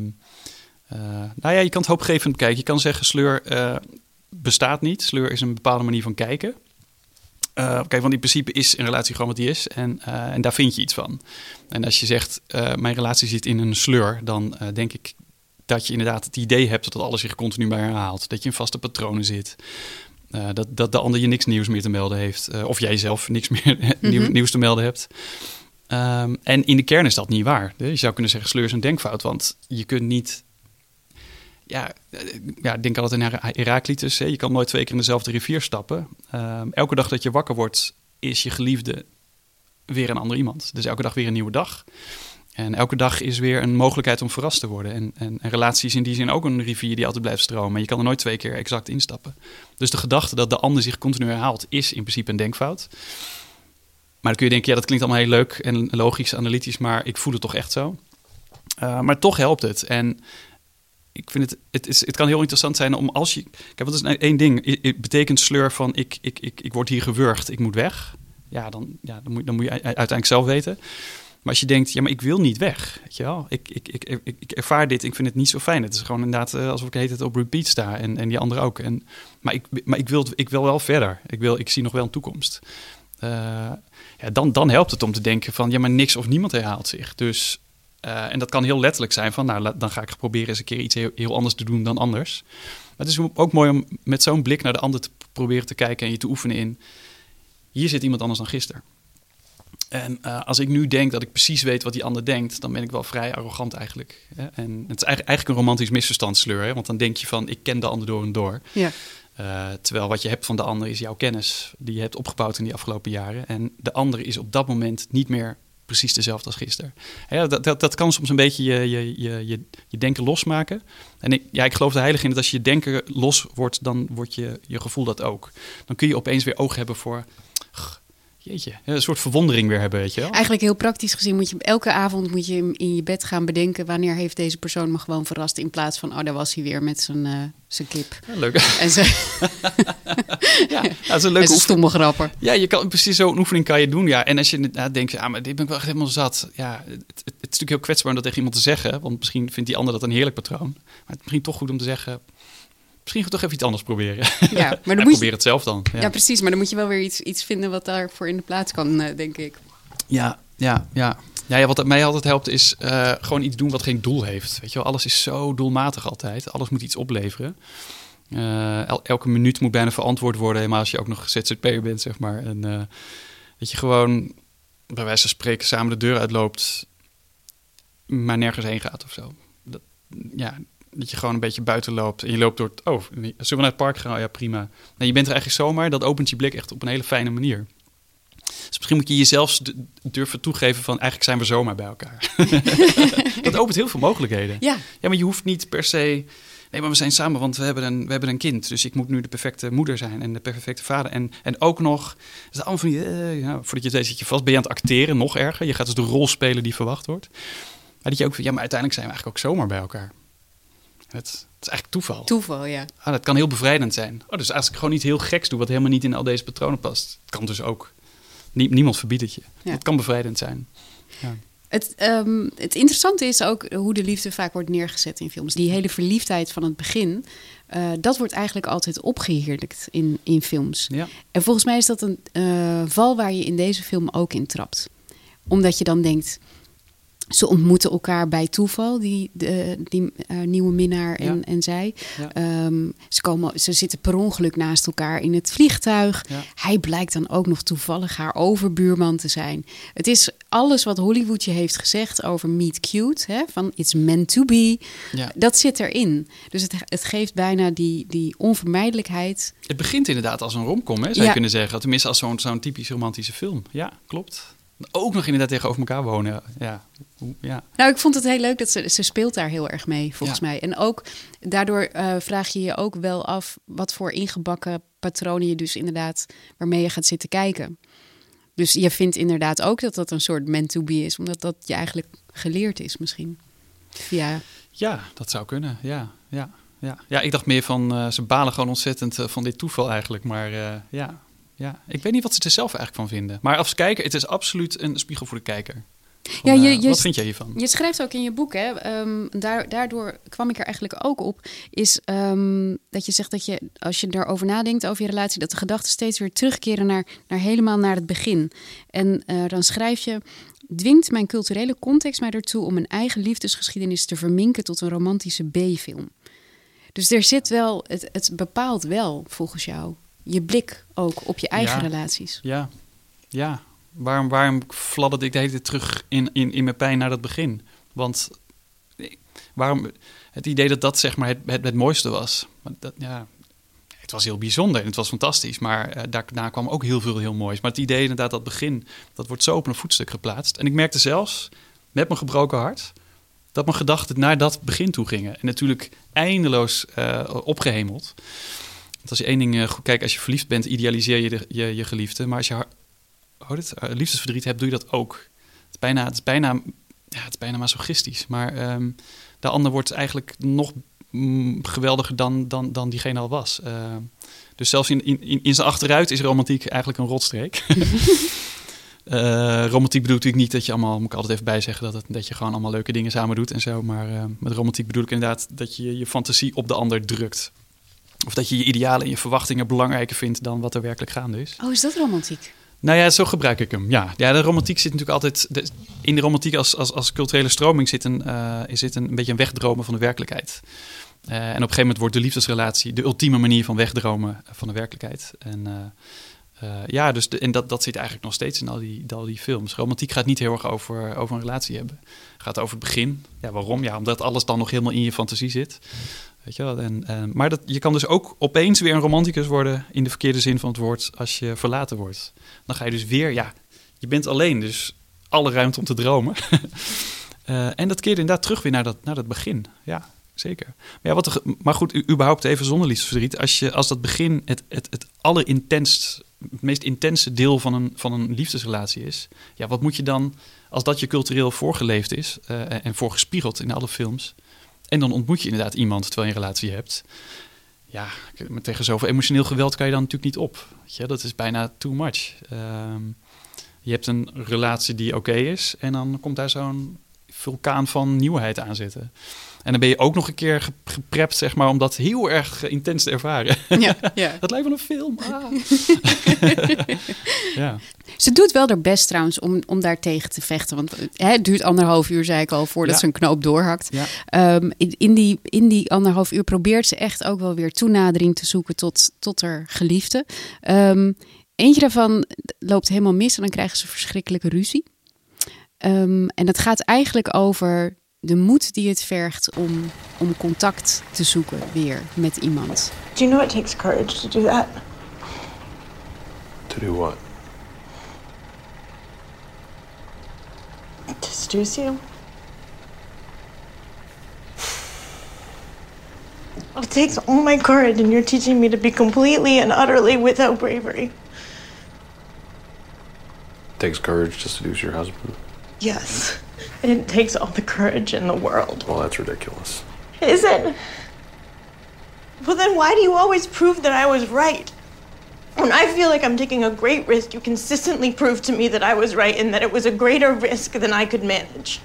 uh, nou ja, je kan het hoopgevend bekijken. Je kan zeggen, sleur uh, bestaat niet. Sleur is een bepaalde manier van kijken. Uh, kijk, want in principe is een relatie gewoon wat die is en, uh, en daar vind je iets van. En als je zegt, uh, mijn relatie zit in een sleur, dan denk ik dat je inderdaad het idee hebt dat alles zich continu bij herhaalt. Dat je in vaste patronen zit. dat, dat de ander je niks nieuws meer te melden heeft. of jij zelf niks meer [laughs] nieuw, Mhm. nieuws te melden hebt. Um, en in de kern is dat niet waar. Je zou kunnen zeggen, sleur is een denkfout. Want je kunt niet ja, ja, denk altijd aan Heraclitus. Hè. Je kan nooit twee keer in dezelfde rivier stappen. Um, elke dag dat je wakker wordt, is je geliefde weer een ander iemand. Dus elke dag weer een nieuwe dag. En elke dag is weer een mogelijkheid om verrast te worden. En, en, en relatie is in die zin ook een rivier die altijd blijft stromen. Je kan er nooit twee keer exact instappen. Dus de gedachte dat de ander zich continu herhaalt, is in principe een denkfout. Maar dan kun je denken, ja, dat klinkt allemaal heel leuk en logisch, analytisch, maar ik voel het toch echt zo. Uh, maar toch helpt het. En ik vind het, het, is, het kan heel interessant zijn om als je. Kijk, wat is nou één ding? Het betekent sleur van ik, ik, ik, ik word hier gewurgd, ik moet weg. Ja, dan, ja, dan, moet, dan moet je uiteindelijk zelf weten. Maar als je denkt, ja, maar ik wil niet weg. Weet je wel? Ik, ik, ik, ik, ik ervaar dit, ik vind het niet zo fijn. Het is gewoon inderdaad uh, alsof ik heet het op repeat sta en, en die anderen ook. En, maar ik, maar ik, wil, ik wil wel verder. Ik, wil, ik zie nog wel een toekomst. Uh, ja, dan, dan helpt het om te denken van, ja, maar niks of niemand herhaalt zich. Dus uh, en dat kan heel letterlijk zijn van, nou, dan ga ik proberen eens een keer iets heel, heel anders te doen dan anders. Maar het is ook mooi om met zo'n blik naar de ander te proberen te kijken en je te oefenen in, hier zit iemand anders dan gisteren. En uh, als ik nu denk dat ik precies weet wat die ander denkt, dan ben ik wel vrij arrogant eigenlijk. Hè? En het is eigenlijk een romantisch misverstandsleur, hè? want dan denk je van, ik ken de ander door en door. Ja. Uh, terwijl wat je hebt van de ander is jouw kennis, die je hebt opgebouwd in die afgelopen jaren. En de ander is op dat moment niet meer precies dezelfde als gisteren. Ja, dat, dat, dat kan soms een beetje je, je, je, je, je denken losmaken. En ik, ja, ik geloof er heilig in dat als je denken los wordt, dan wordt je, je gevoel dat ook. Dan kun je opeens weer oog hebben voor... Jeetje, een soort verwondering weer hebben, weet je wel? Eigenlijk heel praktisch gezien moet je elke avond moet je in je bed gaan bedenken... wanneer heeft deze persoon me gewoon verrast... in plaats van, oh, daar was hij weer met zijn, uh, zijn kip. Ja, leuk. [laughs] En [laughs] ja, dat is een leuke stomme grappen. Ja, je kan, precies zo'n oefening kan je doen. Ja. En als je nou, denkt, ja, maar dit ben ik wel echt helemaal zat. Ja, het, het, het is natuurlijk heel kwetsbaar om dat tegen iemand te zeggen. Want misschien vindt die ander dat een heerlijk patroon. Maar het is misschien toch goed om te zeggen... Misschien toch even iets anders proberen. Ja, maar [laughs] dan moet probeer je... het zelf dan. Ja. ja. precies. Maar dan moet je wel weer iets, iets vinden wat daarvoor in de plaats kan, uh, denk ik. Ja, ja, ja. Ja, ja, wat mij altijd helpt is uh, gewoon iets doen wat geen doel heeft. Weet je wel, alles is zo doelmatig altijd. Alles moet iets opleveren. Uh, el elke minuut moet bijna verantwoord worden, helemaal als je ook nog ZZP'er bent, zeg maar. En uh, dat je gewoon, bij wijze van spreken, samen de deur uitloopt, maar nergens heen gaat of zo. Dat, ja, dat je gewoon een beetje buiten loopt en je loopt door het... Oh, zullen we naar het park gaan? Oh, ja, prima. Nou, je bent er eigenlijk zomaar, dat opent je blik echt op een hele fijne manier. Dus misschien moet je jezelf durven toegeven van eigenlijk zijn we zomaar bij elkaar. [laughs] dat opent heel veel mogelijkheden. Ja. ja, maar je hoeft niet per se... Nee, maar we zijn samen, want we hebben, een, we hebben een kind. Dus ik moet nu de perfecte moeder zijn en de perfecte vader. En, en ook nog, is allemaal van uh, ja, voordat je het weet zit je vast, ben je aan het acteren, nog erger. Je gaat dus de rol spelen die verwacht wordt. Maar dat je ook, ja, maar uiteindelijk zijn we eigenlijk ook zomaar bij elkaar. Het, het is eigenlijk toeval. Toeval, ja. Ah, dat kan heel bevrijdend zijn. Oh, dus als ik gewoon iets heel geks doe wat helemaal niet in al deze patronen past. Het kan dus ook. Nie- niemand verbiedt het je. Ja. Het kan bevrijdend zijn. Ja. Het, ehm, het interessante is ook hoe de liefde vaak wordt neergezet in films. Die hele verliefdheid van het begin, eh, dat wordt eigenlijk altijd opgeheerlijkt in, in films. Ja. En volgens mij is dat een eh, val waar je in deze film ook in trapt. Omdat je dan denkt, ze ontmoeten elkaar bij toeval, die, de, die eh, nieuwe minnaar en, Ja. en zij. Ja. Ehm, ze, komen, ze zitten per ongeluk naast elkaar in het vliegtuig. Ja. Hij blijkt dan ook nog toevallig haar overbuurman te zijn. Het is alles wat Hollywood je heeft gezegd over meet cute. Hè? Van it's meant to be. Ja. Dat zit erin. Dus het, het geeft bijna die, die onvermijdelijkheid. Het begint inderdaad als een romcom, hè, zou je kunnen zeggen. Tenminste, als zo'n zo'n typisch romantische film. Ja, klopt. Ook nog inderdaad tegenover elkaar wonen. Ja, Hoe- ja. Nou, ik vond het heel leuk dat ze, ze speelt daar heel erg mee, volgens Ja. mij. En ook daardoor eh, vraag je je ook wel af wat voor ingebakken patronen je dus inderdaad waarmee je gaat zitten kijken. Dus je vindt inderdaad ook dat dat een soort meant to be is, omdat dat je eigenlijk geleerd is misschien. Ja, ja, dat zou kunnen. Ja, ja, ja. ja ik dacht meer van, eh, ze balen gewoon ontzettend eh, van dit toeval eigenlijk. Maar ja, ja, ik weet niet wat ze er zelf eigenlijk van vinden. Maar als kijker, het is absoluut een spiegel voor de kijker. Ja, je- eh, je- wat vind jij hiervan? Je schrijft ook in je boek, hè, ehm, daar, daardoor kwam ik er eigenlijk ook op, is ehm, dat je zegt dat je, als je daarover nadenkt, over je relatie, dat de gedachten steeds weer terugkeren naar, naar helemaal naar het begin. En eh, dan schrijf je, dwingt mijn culturele context mij ertoe om mijn eigen liefdesgeschiedenis te verminken tot een romantische B-film. Dus er zit wel, het, het bepaalt wel, volgens jou, je blik ook op je eigen Ja. relaties. Ja, ja. Waarom, waarom fladderde ik de hele tijd terug in, in, in mijn pijn naar dat begin? Want eh, waarom het idee dat dat zeg maar het, het, het mooiste was. Dat, ja, het was heel bijzonder en het was fantastisch. Maar eh, daarna kwam ook heel veel heel moois. Maar het idee inderdaad, dat begin, dat wordt zo op een voetstuk geplaatst. En ik merkte zelfs, met mijn gebroken hart, dat mijn gedachten naar dat begin toe gingen. En natuurlijk eindeloos eh, opgehemeld. Want als je één ding goed kijkt, als je verliefd bent, idealiseer je je, je geliefde. Maar als je hoe heet het, eh, liefdesverdriet hebt, doe je dat ook. Het is bijna, het is bijna, ja, het is bijna masochistisch. Maar ehm, de ander wordt eigenlijk nog mm, geweldiger dan, dan, dan diegene al was. Eh, dus zelfs in, in, in, zijn achteruit is romantiek eigenlijk een rotstreek. [laughs] Eh, romantiek bedoelt natuurlijk niet dat je allemaal, moet ik altijd even bijzeggen, dat, het, dat je gewoon allemaal leuke dingen samen doet en zo. Maar eh, met romantiek bedoel ik inderdaad dat je je fantasie op de ander drukt. Of dat je je idealen en je verwachtingen belangrijker vindt dan wat er werkelijk gaande is. Oh, is dat romantiek? Nou ja, zo gebruik ik hem. Ja, ja de romantiek zit natuurlijk altijd. In de romantiek als, als, als culturele stroming zit een, eh, zit een, beetje een wegdromen van de werkelijkheid. Eh, en op een gegeven moment wordt de liefdesrelatie de ultieme manier van wegdromen van de werkelijkheid. En eh, ja, dus en dat, dat zit eigenlijk nog steeds in al die, al die films. Romantiek gaat niet heel erg over, over een relatie hebben. Het gaat over het begin. Ja, waarom? Ja, omdat alles dan nog helemaal in je fantasie zit. Weet je wel? En, maar dat, je kan dus ook opeens weer een romanticus worden in de verkeerde zin van het woord als je verlaten wordt. Dan ga je dus weer, ja, je bent alleen, dus alle ruimte om te dromen. [laughs] Eh, en dat keert inderdaad terug weer naar dat, naar dat begin. Ja, zeker. Maar, ja, wat maar goed, überhaupt even zonder liefdesverdriet. Als, je, als dat begin het, het, het allerintenst, het meest intense deel van een, van een liefdesrelatie is. Ja, wat moet je dan, als dat je cultureel voorgeleefd is eh, en voorgespiegeld in alle films. En dan ontmoet je inderdaad iemand terwijl je een relatie hebt. Ja, tegen zoveel emotioneel geweld kan je dan natuurlijk niet op. Weet je, dat is bijna too much. Ehm, je hebt een relatie die oké is en dan komt daar zo'n vulkaan van nieuwheid aan zitten. En dan ben je ook nog een keer ge- geprept, zeg maar, om dat heel erg eh, intens te ervaren. Ja, [laughs] ja. dat lijkt wel een film. Ah. [laughs] ja. Ze doet wel haar best trouwens om, om daar tegen te vechten. Want eh, hè, het duurt anderhalf uur, zei ik al, voordat Ja. ze een knoop doorhakt. Ja. Ehm, in, in, die, in die anderhalf uur probeert ze echt ook wel weer toenadering te zoeken tot, tot haar geliefde. Ehm, eentje daarvan loopt helemaal mis en dan krijgen ze verschrikkelijke ruzie. Ehm, en dat gaat eigenlijk over de moed die het vergt om, om contact te zoeken weer met iemand. Do you know it takes courage to do that? To do what? To seduce you? It takes all my courage, and you're teaching me to be completely and utterly without bravery. takes courage to seduce your husband. Yes. It takes all the courage in the world. Well, that's ridiculous. Is it? Well, then why do you always prove that I was right? When I feel like I'm taking a great risk, you consistently prove to me that I was right and that it was a greater risk than I could manage.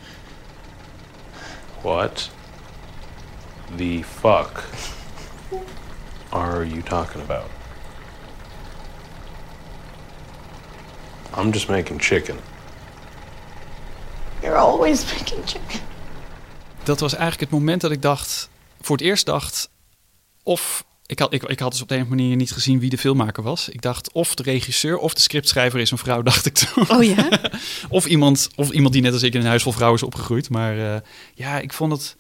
What the fuck are you talking about? I'm just making chicken. You're always making chicken. Dat was eigenlijk het moment dat ik dacht, voor het eerst dacht, of ik had, ik, ik had dus op de een manier niet gezien wie de filmmaker was. Ik dacht of de regisseur of de scriptschrijver is een vrouw, [laughs] dacht ik toen. Oh ja? [laughs] of, iemand, of iemand die net als ik in een huis vol vrouwen is opgegroeid. Maar uh, ja, ik vond het...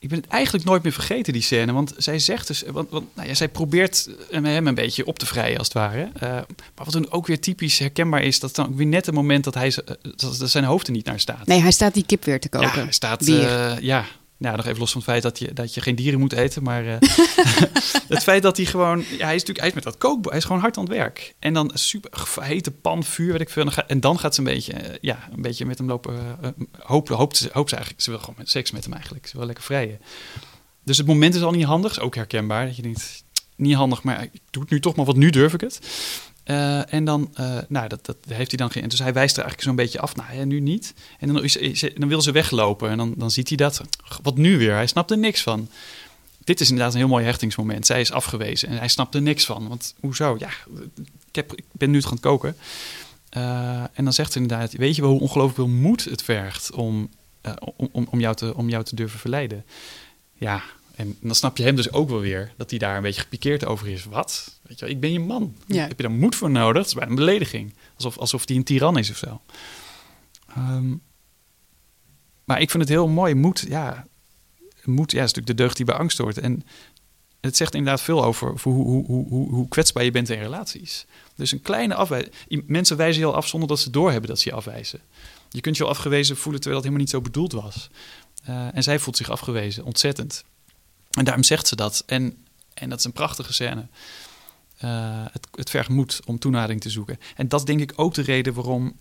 Ik ben het eigenlijk nooit meer vergeten, die scène. Want zij zegt dus... Want, want nou ja, zij probeert hem een beetje op te vrijen, als het ware. Uh, maar wat dan ook weer typisch herkenbaar is... dat dan ook weer net het moment dat, hij, dat zijn hoofd er niet naar staat. Nee, hij staat die kip weer te koken. Ja, hij staat... Uh, ja, nou, nog even los van het feit dat je, dat je geen dieren moet eten. Maar uh, [laughs] [laughs] het feit dat hij gewoon... Ja, hij is natuurlijk uit met dat kookboek. Hij is gewoon hard aan het werk. En dan super hete pan, vuur, weet ik veel. En dan gaat ze een beetje, uh, ja, een beetje met hem lopen... Uh, hoop, hoopt, ze, hoopt ze eigenlijk... Ze wil gewoon seks met hem eigenlijk. Ze wil lekker vrijen. Dus het moment is al niet handig. Is ook herkenbaar. Dat je denkt, niet handig, maar ik doe het nu toch maar, want nu durf ik het. Uh, en dan, uh, nou, dat, dat heeft hij dan geen. Dus hij wijst er eigenlijk zo'n beetje af. Nou, ja, nu niet. En dan, is, dan wil ze weglopen. En dan, dan ziet hij dat. Wat nu weer? Hij snapt er niks van. Dit is inderdaad een heel mooi hechtingsmoment. Zij is afgewezen en hij snapt er niks van. Want hoezo? Ja, ik, ik ben nu het gaan koken. Uh, en dan zegt ze inderdaad: Weet je wel hoe ongelooflijk veel moed het vergt om, om, om, jou te, om jou te durven verleiden? Ja, en dan snap je hem dus ook wel weer dat hij daar een beetje gepikeerd over is. Wat? Weet je, wel, ik ben je man. Ja. Heb je daar moed voor nodig? Dat is bijna een belediging. Alsof, alsof hij een tiran is of zo. Um, maar ik vind het heel mooi. Moed, ja, moed ja, is natuurlijk de deugd die bij angst hoort. En het zegt inderdaad veel over hoe, hoe, hoe, hoe, hoe kwetsbaar je bent in relaties. Dus een kleine afwijzing. Mensen wijzen je al af zonder dat ze doorhebben dat ze je afwijzen. Je kunt je al afgewezen voelen terwijl dat helemaal niet zo bedoeld was. Uh, en zij voelt zich afgewezen, ontzettend. En daarom zegt ze dat. En, en dat is een prachtige scène. Uh, het, het vergt moed om toenadering te zoeken. En dat is denk ik ook de reden waarom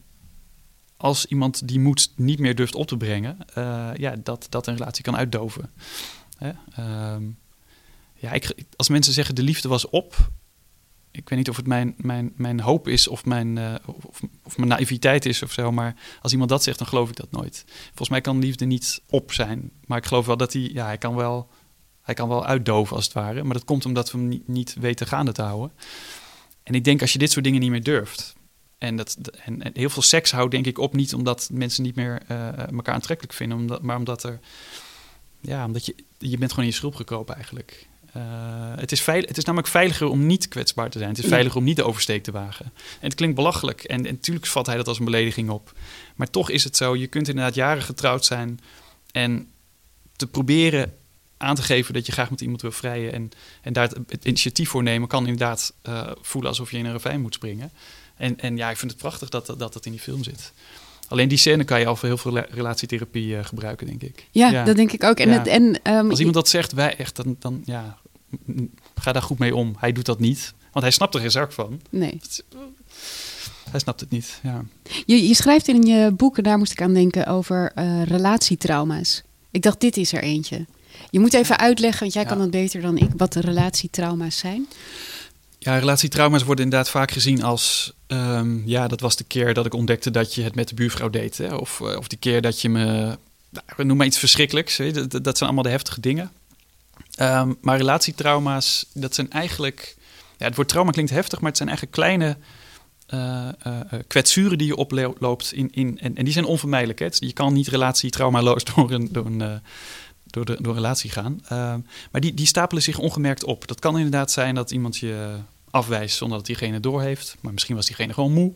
als iemand die moed niet meer durft op te brengen, uh, ja, dat, dat een relatie kan uitdoven. Hè? Uh, ja, ik, als mensen zeggen de liefde was op, ik weet niet of het mijn, mijn, mijn hoop is of mijn, uh, of, of, mijn naïviteit is of zo, maar als iemand dat zegt, dan geloof ik dat nooit. Volgens mij kan liefde niet op zijn, maar ik geloof wel dat hij, ja, hij kan wel hij kan wel uitdoven als het ware, maar dat komt omdat we hem niet, niet weten gaande te houden. En ik denk als je dit soort dingen niet meer durft. En, dat, en, en heel veel seks houdt denk ik op niet omdat mensen niet meer uh, elkaar aantrekkelijk vinden, omdat, maar omdat er, ja, omdat je, je bent gewoon in je schulp gekropen eigenlijk. Uh, het, is veil, het is namelijk veiliger om niet kwetsbaar te zijn. Het is veiliger om niet de oversteek te wagen. En het klinkt belachelijk. En, en natuurlijk vat hij dat als een belediging op. Maar toch is het zo. Je kunt inderdaad jaren getrouwd zijn. En te proberen aan te geven dat je graag met iemand wil vrijen en, en daar het, het initiatief voor nemen, kan inderdaad uh, voelen alsof je in een ravijn moet springen. En, en ja, ik vind het prachtig dat, dat dat in die film zit. Alleen die scène kan je al voor heel veel relatietherapie uh, gebruiken, denk ik. Ja, ja, dat denk ik ook. En ja. het, en, um, Als iemand dat zegt, wij echt, dan, dan ja, ga daar goed mee om. Hij doet dat niet, want hij snapt er geen zak van. Nee. Hij snapt het niet, ja. Je, je schrijft in je boeken, daar moest ik aan denken, over uh, relatietrauma's. Ik dacht, dit is er eentje. Je moet even uitleggen, want jij ja. kan het beter dan ik, wat de relatietrauma's zijn. Ja, relatietrauma's worden inderdaad vaak gezien als... Um, ja, dat was de keer dat ik ontdekte dat je het met de buurvrouw deed. Hè? Of, of die keer dat je me... Nou, noem maar iets verschrikkelijks. Hè? Dat, dat, zijn allemaal de heftige dingen. Um, maar relatietrauma's, dat zijn eigenlijk... Ja, het woord trauma klinkt heftig, maar het zijn eigenlijk kleine... Uh, uh, kwetsuren die je oploopt. In, in, en, en die zijn onvermijdelijk. Hè? Je kan niet relatietraumaloos [laughs] door een... Door een door, de, door relatie gaan. Uh, maar die, die stapelen zich ongemerkt op. Dat kan inderdaad zijn dat iemand je afwijst zonder dat diegene doorheeft. Maar misschien was diegene gewoon moe.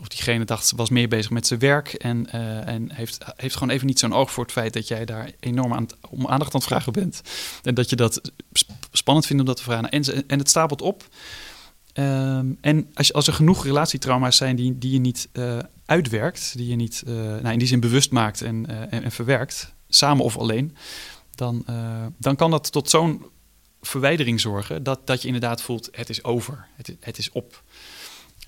Of diegene dacht, was meer bezig met zijn werk. En, uh, en heeft, heeft gewoon even niet zo'n oog voor het feit dat jij daar enorm aan, om aandacht aan het vragen bent. En dat je dat spannend vindt om dat te vragen. En, en het stapelt op. Um, en als, als er genoeg relatietrauma's zijn die, die je niet uh, uitwerkt, die je niet uh, nou, in die zin bewust maakt en, en, en verwerkt, samen of alleen, dan, uh, dan kan dat tot zo'n verwijdering zorgen dat, dat je inderdaad voelt: het is over, het, het is op.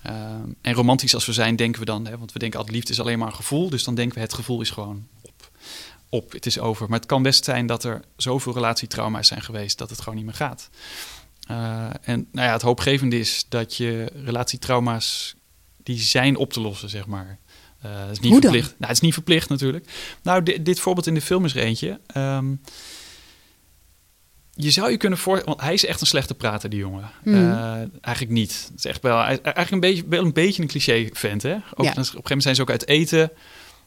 Uh, en romantisch als we zijn, denken we dan, hè, want we denken altijd liefde is alleen maar een gevoel, dus dan denken we het gevoel is gewoon op. op, het is over. Maar het kan best zijn dat er zoveel relatietrauma's zijn geweest dat het gewoon niet meer gaat. Uh, en nou ja, het hoopgevende is dat je relatietrauma's die zijn op te lossen, zeg maar. Uh, het is niet Hoe dan? verplicht. Nou, het is niet verplicht natuurlijk. Nou, dit, dit voorbeeld in de film is er eentje. Um, je zou je kunnen voor, want hij is echt een slechte prater, die jongen. Hmm. Uh, eigenlijk niet. Het is echt wel, eigenlijk een beetje, wel een beetje een cliché vent, hè? Ook, Ja. Op een gegeven moment zijn ze ook uit eten.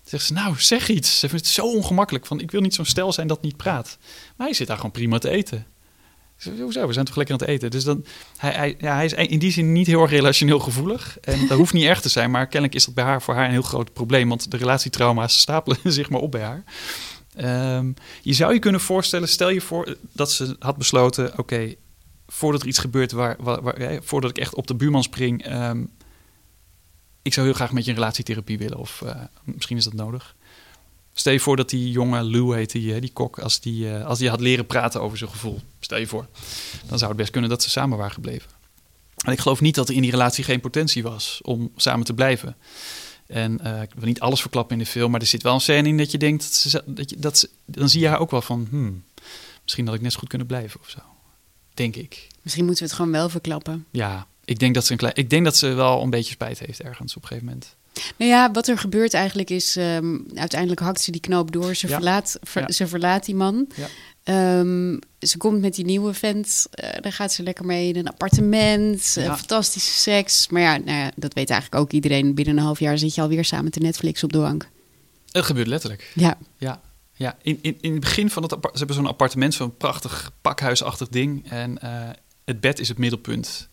Zegt ze, nou, zeg iets. Ze vindt het zo ongemakkelijk. Van, ik wil niet zo'n stel zijn dat niet praat. Maar hij zit daar gewoon prima te eten. Hoezo? We zijn toch lekker aan het eten? Dus dan, hij, hij, ja, hij is in die zin niet heel erg relationeel gevoelig. En dat hoeft niet erg te zijn. Maar kennelijk is dat bij haar voor haar een heel groot probleem. Want de relatietrauma's stapelen [laughs] zich maar op bij haar. Ehm, je zou je kunnen voorstellen, stel je voor dat ze had besloten: oké, voordat er iets gebeurt, waar, waar, voordat ik echt op de buurman spring, ehm, ik zou heel graag met je een relatietherapie willen, of eh, misschien is dat nodig. Stel je voor dat die jonge Lou heet, die, eh, die kok, als die, eh, als die had leren praten over zijn gevoel, stel je voor, dan zou het best kunnen dat ze samen waren gebleven. En ik geloof niet dat er in die relatie geen potentie was om samen te blijven. En eh, ik wil niet alles verklappen in de film, maar er zit wel een scène in dat je denkt dat ze, dat je, dat ze, dan zie je haar ook wel van, hmm, misschien had ik net zo goed kunnen blijven of zo. Denk ik. Misschien moeten we het gewoon wel verklappen. Ja, ik denk dat ze een klein, ik denk dat ze wel een beetje spijt heeft ergens op een gegeven moment. Nou ja, wat er gebeurt eigenlijk is... ehm, uiteindelijk hakt ze die knoop door. Ze, Ja. verlaat, ver- Ja. ze verlaat die man. Ja. Ehm, ze komt met die nieuwe vent. eh, daar gaat ze lekker mee in een appartement. eh, fantastische seks. Maar ja, nou ja, dat weet eigenlijk ook iedereen. Binnen een half jaar zit je alweer samen te Netflix op de bank. Het gebeurt letterlijk. Ja. Ja, ja. In, in, in het begin van het ze hebben zo'n appartement, zo'n prachtig pakhuisachtig ding. En eh, het bed is het middelpunt.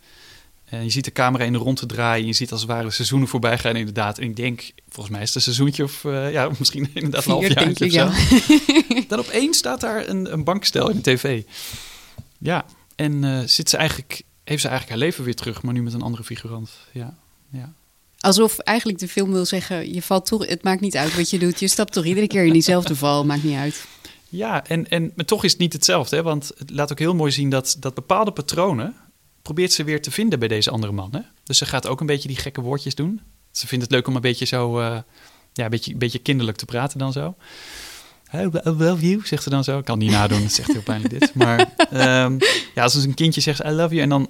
En je ziet de camera in de rondte draaien. Je ziet als het ware seizoenen voorbij gaan inderdaad. En ik denk, volgens mij is het een seizoentje of eh, ja, [laughs] misschien inderdaad een half jaar zo. ja. Dan opeens staat daar een, een bankstel in de tv. Ja, en eh, zit ze eigenlijk, heeft ze eigenlijk haar leven weer terug, maar nu met een andere figurant. Ja, ja. Alsof eigenlijk de film wil zeggen... Je valt toch, het maakt niet uit wat je doet. Je stapt toch iedere keer in diezelfde val. Maakt niet uit. Ja, en, en maar toch is het niet hetzelfde. Hè? Want het laat ook heel mooi zien dat, dat bepaalde patronen... probeert ze weer te vinden bij deze andere man. Hè? Dus ze gaat ook een beetje die gekke woordjes doen. Ze vindt het leuk om een beetje zo... eh, ja, een beetje, een beetje kinderlijk te praten dan zo. I love you, zegt ze dan zo. Ik kan niet nadoen, dat echt heel pijnlijk dit. Maar [laughs] ehm, ja, als een kindje zegt I love you... en dan...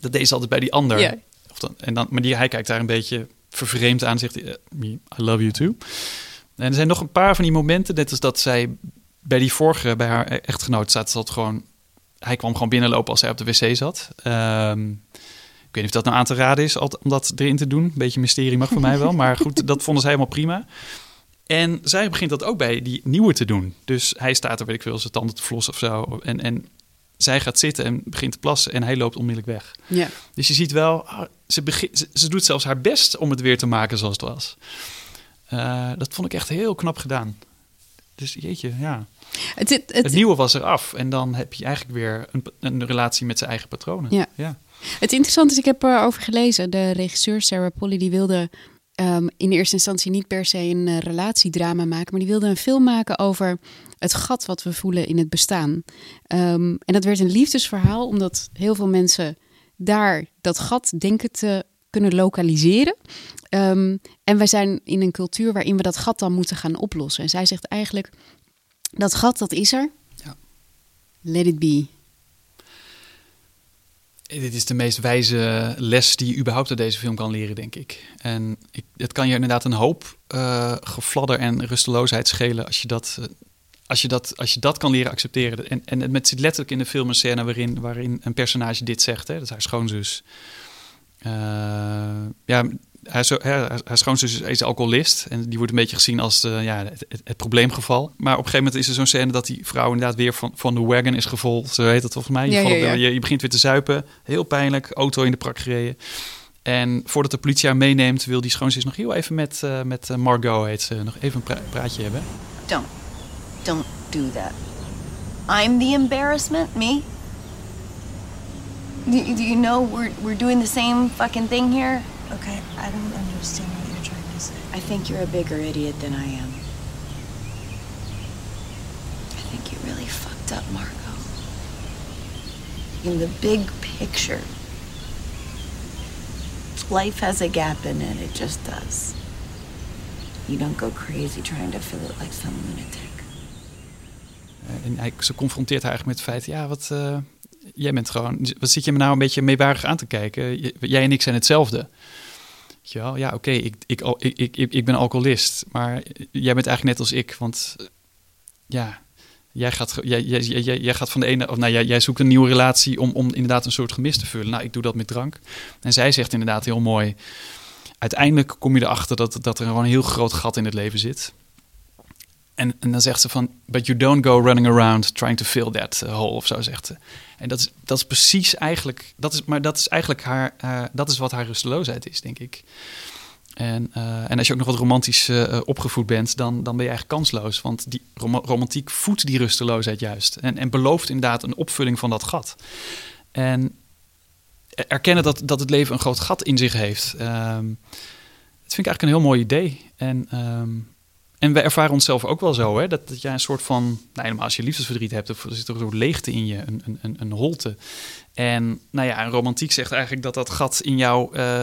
Dat deed ze altijd bij die ander. Of dan, en dan, maar die, hij kijkt daar een beetje vervreemd aan zegt... eh, I love you too. En er zijn nog een paar van die momenten, net als dat zij bij die vorige, bij haar echtgenoot, staat dat gewoon. Hij kwam gewoon binnenlopen als hij op de wc zat. Ehm, ik weet niet of dat nou aan te raden is om dat erin te doen. Een beetje mysterie mag voor mij wel. Maar goed, dat vonden ze helemaal prima. En zij begint dat ook bij die nieuwe te doen. Dus hij staat er, weet ik veel, zijn tanden te flossen of zo. En, en zij gaat zitten en begint te plassen en hij loopt onmiddellijk weg. Ja. Dus je ziet wel, ah, ze, begint, ze, ze doet zelfs haar best om het weer te maken zoals het was. Eh, dat vond ik echt heel knap gedaan. Dus jeetje, ja. Het, het, Het, het, nieuwe was eraf. En dan heb je eigenlijk weer een, een relatie met zijn eigen patronen. Ja. ja. Het interessante is, ik heb erover gelezen. De regisseur Sarah Polly die wilde ehm, in eerste instantie niet per se een eh, relatiedrama maken, maar die wilde een film maken over het gat wat we voelen in het bestaan. Ehm, en dat werd een liefdesverhaal, omdat heel veel mensen daar dat gat denken te kunnen lokaliseren. Ehm, en wij zijn in een cultuur waarin we dat gat dan moeten gaan oplossen. En zij zegt eigenlijk, dat gat dat is er. Ja. Let it be. Dit is de meest wijze les die je überhaupt uit deze film kan leren, denk ik. En ik, het kan je inderdaad een hoop eh gefladder en rusteloosheid schelen als je dat, eh, als je dat, als je dat kan leren accepteren. En, en het zit letterlijk in de film een scène waarin, waarin een personage dit zegt. Hè? Dat is haar schoonzus. Eh, ja, haar, zo- haar, haar schoonzus is, is alcoholist. En die wordt een beetje gezien als de, ja, het, het, het probleemgeval. Maar op een gegeven moment is er zo'n scène dat die vrouw inderdaad weer van, van de wagon is gevolgd. Zo heet dat volgens mij. Je, Ja, valt ja, op- ja. Je, je begint weer te zuipen. Heel pijnlijk. Auto in de prak gereden. En voordat de politie haar meeneemt, wil die schoonzus nog heel even met, eh, met eh, Margot, heet ze, nog even een pra- praatje hebben. Don't. Don't do that. I'm the embarrassment, me? Do, do you know we're, we're doing the same fucking thing here? Okay, I don't understand what you're trying to say. I think you're a bigger idiot than I am. I think you really fucked up, Margot. In the big picture, life has a gap in it, it just does. You don't go crazy trying to fill it like some lunatic. en hij, ze confronteert haar eigenlijk met het feit, ja, wat, eh, jij bent gewoon, wat zit je me nou een beetje meewarig aan te kijken? Jij en ik zijn hetzelfde. Wel? Ja, oké, ik, ik, ik, ik, ik, ben alcoholist, maar jij bent eigenlijk net als ik, want ja, jij gaat, jij, jij, jij- jij gaat van de ene, of nou, jij, jij zoekt een nieuwe relatie om, om inderdaad een soort gemis te vullen. Nou, ik doe dat met drank. En zij zegt inderdaad heel mooi, uiteindelijk kom je erachter dat, dat er gewoon een heel groot gat in het leven zit. En, en dan zegt ze van, but you don't go running around trying to fill that uh, hole, of zo zegt ze. En dat is, dat is precies eigenlijk, dat is, maar dat is eigenlijk haar, eh, dat is wat haar rusteloosheid is, denk ik. En, eh, en als je ook nog wat romantisch eh, opgevoed bent, dan, dan ben je eigenlijk kansloos. Want die rom- romantiek voedt die rusteloosheid juist. En, en belooft inderdaad een opvulling van dat gat. En erkennen dat, dat het leven een groot gat in zich heeft. ehm, dat vind ik eigenlijk een heel mooi idee. En, ehm, en we ervaren onszelf ook wel zo, hè? Dat, dat jij een soort van, nou, als je liefdesverdriet hebt, of er zit er een leegte in je, een, een, een holte. En nou ja, een romantiek zegt eigenlijk dat dat gat in jou, eh,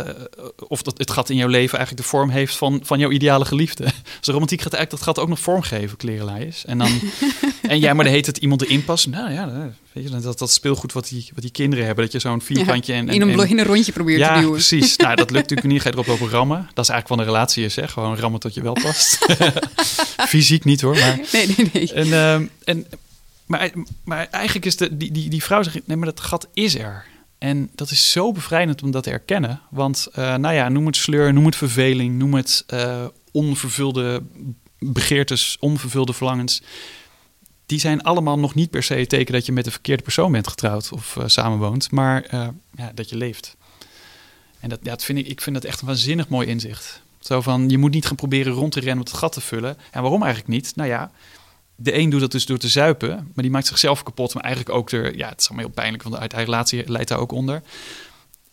of dat het gat in jouw leven eigenlijk de vorm heeft van, van jouw ideale geliefde. [laughs] Dus romantiek gaat eigenlijk dat gat ook nog vormgeven, klerenlijers. En dan, [laughs] en ja, maar dan heet het iemand erin passen. Nou ja, weet je, dat, dat speelgoed wat die, wat die kinderen hebben, dat je zo'n vierkantje en, en in, een, en- in een rondje probeert ja, te duwen. precies. [laughs] Nou, dat lukt natuurlijk niet. Ga je erop lopen rammen. Dat is eigenlijk wat een relatie is, hè? Gewoon rammen tot je wel past. Fysiek niet hoor, maar... Nee, nee, nee. En, ehm, en, maar, maar eigenlijk is de, die, die, die vrouw zegt, nee, maar dat gat is er. En dat is zo bevrijdend om dat te erkennen. Want, eh, nou ja, noem het sleur, noem het verveling, noem het eh, onvervulde begeertes, onvervulde verlangens. Die zijn allemaal nog niet per se het teken dat je met de verkeerde persoon bent getrouwd of eh, samenwoont, maar ja, dat je leeft. En dat, dat vind ik, ik vind dat echt een waanzinnig mooi inzicht. Zo van, je moet niet gaan proberen rond te rennen om het gat te vullen. En waarom eigenlijk niet? Nou ja, de een doet dat dus door te zuipen, maar die maakt zichzelf kapot. Maar eigenlijk ook er, ja, het is allemaal heel pijnlijk, want uit haar relatie leidt daar ook onder.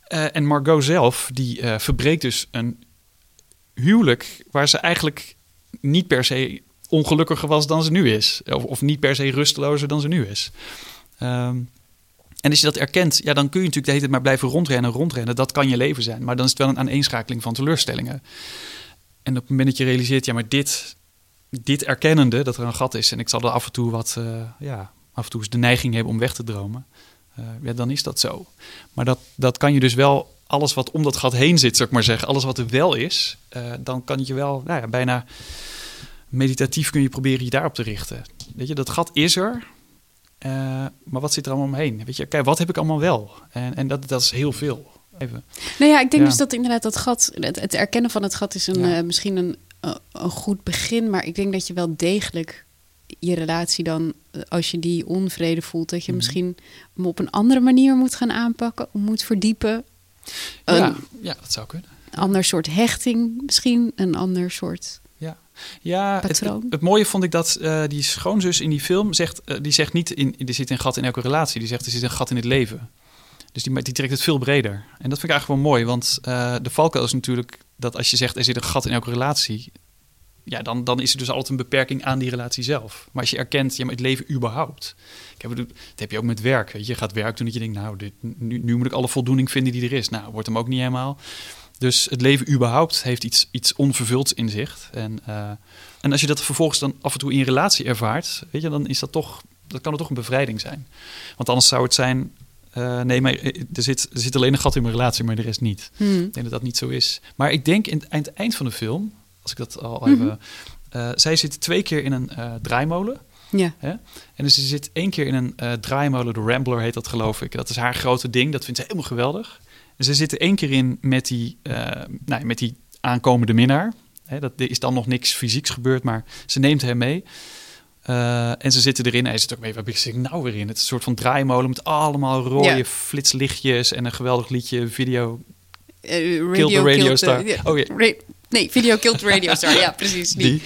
Eh, en Margot zelf, die eh, verbreekt dus een huwelijk waar ze eigenlijk niet per se ongelukkiger was dan ze nu is. Of, of niet per se rustelozer dan ze nu is. Ehm, en als je dat erkent, ja, dan kun je natuurlijk de hele tijd maar blijven rondrennen, rondrennen. Dat kan je leven zijn. Maar dan is het wel een aaneenschakeling van teleurstellingen. En op het moment dat je realiseert, ja, maar dit, dit erkennende, dat er een gat is. En ik zal er af en toe wat, eh, ja, af en toe eens de neiging hebben om weg te dromen. eh, ja, dan is dat zo. Maar dat, dat kan je dus wel, alles wat om dat gat heen zit, zou ik maar zeggen. Alles wat er wel is, eh, dan kan je wel, nou ja, bijna meditatief kun je proberen je daarop te richten. Weet je, dat gat is er. maar wat zit er allemaal omheen? Weet je, kijk, wat heb ik allemaal wel? En, en dat, dat is heel veel. Even. Nou ja, ik denk Ja. dus dat inderdaad dat gat, het, het erkennen van het gat is een, Ja. misschien een, een goed begin. Maar ik denk dat je wel degelijk je relatie dan, eh, als je die onvrede voelt, dat je Mhm. misschien hem op een andere manier moet gaan aanpakken, moet verdiepen. Een Ja, ja, dat zou kunnen. ander soort hechting misschien, een ander soort... Ja, ja het, het mooie vond ik dat eh, die schoonzus in die film zegt, eh, die zegt niet, in, er zit een gat in elke relatie, die zegt er zit een gat in het leven. Dus die, die trekt het veel breder. En dat vind ik eigenlijk wel mooi, want eh, de valkuil is natuurlijk dat als je zegt er zit een gat in elke relatie, ja, dan, dan is er dus altijd een beperking aan die relatie zelf. Maar als je erkent, ja, maar het leven überhaupt. Ik heb, dat heb je ook met werk. Je gaat werk doen dat je denkt, nou, dit, nu, nu moet ik alle voldoening vinden die er is. Nou, wordt hem ook niet helemaal. Dus het leven überhaupt heeft iets, iets onvervulds in zich. En, eh, en als je dat vervolgens dan af en toe in je relatie ervaart, weet je, dan is dat toch, dat kan het toch een bevrijding zijn. Want anders zou het zijn, eh, nee, maar er zit, er zit alleen een gat in mijn relatie, maar de rest niet. Hmm. Ik denk dat dat niet zo is. Maar ik denk in, aan het eind van de film, als ik dat al even... eh, zij zit twee keer in een eh, draaimolen. Ja. Hè? En dus ze zit één keer in een eh, draaimolen, de Rambler heet dat geloof ik. Dat is haar grote ding, dat vindt ze helemaal geweldig. En ze zit er één keer in met die, eh, nou, met die aankomende minnaar. Hè, dat er is dan nog niks fysieks gebeurd, maar ze neemt hem mee. Eh, en ze zitten erin. Hij zit ook mee. Waar ben ik nou weer in? Het is een soort van draaimolen met allemaal rode Ja. flitslichtjes en een geweldig liedje, video. Eh, Kill the radio star. Oh, nee, video killed radio star. Ja, [laughs] precies. Die. Die.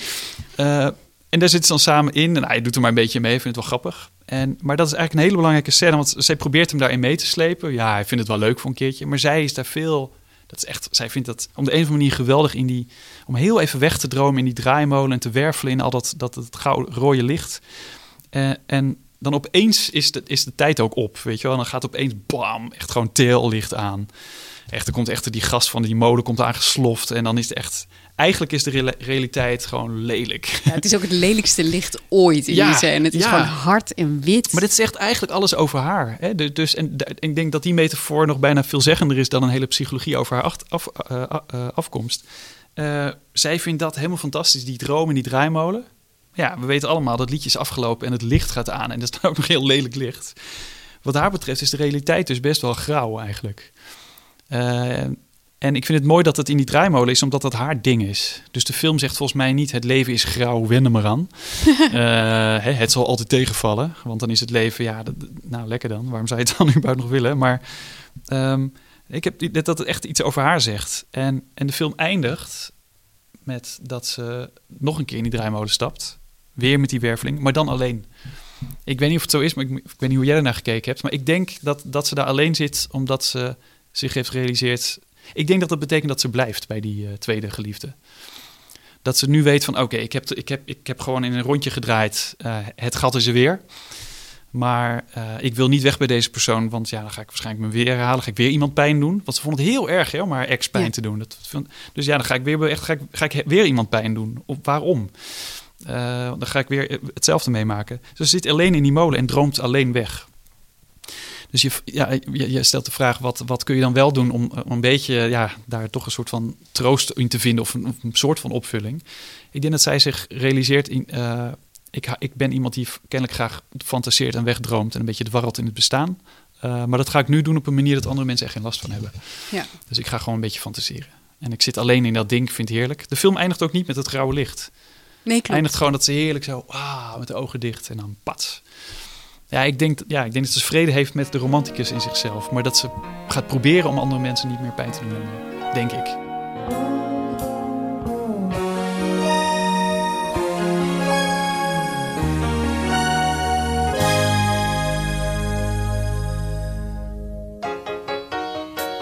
Eh, en daar zitten ze dan samen in. En hij doet er maar een beetje mee. Ik vind het wel grappig. En, maar dat is eigenlijk een hele belangrijke scène. Want zij probeert hem daarin mee te slepen. Ja, hij vindt het wel leuk voor een keertje. Maar zij is daar veel... Dat is echt, zij vindt dat om de een of andere manier geweldig in die... Om heel even weg te dromen in die draaimolen en te wervelen in al dat, dat het gouden rode licht. Eh, en dan opeens is de, is de tijd ook op, weet je wel. Dan gaat opeens, bam, echt gewoon teellicht aan. Echt, er komt echt die gast van die molen komt aangesloft. En dan is het echt... Eigenlijk is de re- realiteit gewoon lelijk. Ja, het is ook het lelijkste licht ooit in Ja, die scène. Het is ja. gewoon hard en wit. Maar dit zegt eigenlijk alles over haar. Hè? Du- Dus, en, ik denk dat die metafoor nog bijna veelzeggender is dan een hele psychologie over haar af, eh, eh, afkomst. Eh, zij vindt dat helemaal fantastisch, die droom in die draaimolen. Ja, we weten allemaal dat liedje is afgelopen en het licht gaat aan. En dat is dan ook nog heel lelijk licht. Wat haar betreft is de realiteit dus best wel grauw eigenlijk. Eh, en ik vind het mooi dat het in die draaimolen is, omdat dat haar ding is. Dus de film zegt volgens mij niet: het leven is grauw, wend er maar aan. [laughs] Eh, hè, het zal altijd tegenvallen, want dan is het leven, ja, dat- nou lekker dan. Waarom zou je het dan [laughs] überhaupt nog willen? Maar ehm, ik heb dat het echt iets over haar zegt. En, en de film eindigt met dat ze nog een keer in die draaimolen stapt. Weer met die werveling, maar dan alleen. Ik weet niet of het zo is, maar ik, ik weet niet hoe jij ernaar gekeken hebt. Maar ik denk dat, dat ze daar alleen zit omdat ze zich heeft gerealiseerd. Ik denk dat dat betekent dat ze blijft bij die eh, tweede geliefde. Dat ze nu weet van oké, ik, heb, ik, heb, ik heb gewoon in een rondje gedraaid. eh, het gat is er weer. Maar eh, ik wil niet weg bij deze persoon, want ja, dan ga ik waarschijnlijk me weer herhalen. Ga ik weer iemand pijn doen? Want ze vond het heel erg hè, om haar ex pijn Ja. te doen. Dat, dus ja, dan ga ik weer, echt, ga ik, ga ik weer iemand pijn doen. Op, waarom? Dan ga ik weer hetzelfde meemaken. Ze zit alleen in die molen en droomt alleen weg. Dus je, ja, je, je stelt de vraag, wat, wat kun je dan wel doen om, om een beetje ja, daar toch een soort van troost in te vinden of een, of een soort van opvulling? Ik denk dat zij zich realiseert, in, eh, ik, ik ben iemand die kennelijk graag fantaseert en wegdroomt en een beetje dwarrelt in het bestaan. Eh, maar dat ga ik nu doen op een manier dat andere mensen echt geen last van hebben. Ja. Dus ik ga gewoon een beetje fantaseren. En ik zit alleen in dat ding, vind het heerlijk. De film eindigt ook niet met het grauwe licht. Nee, klopt. eindigt gewoon dat ze heerlijk zo, ah, met de ogen dicht en dan pats. Ja ik, denk, ja, ik denk dat ze vrede heeft met de romanticus in zichzelf. Maar dat ze gaat proberen om andere mensen niet meer pijn te doen. Denk ik.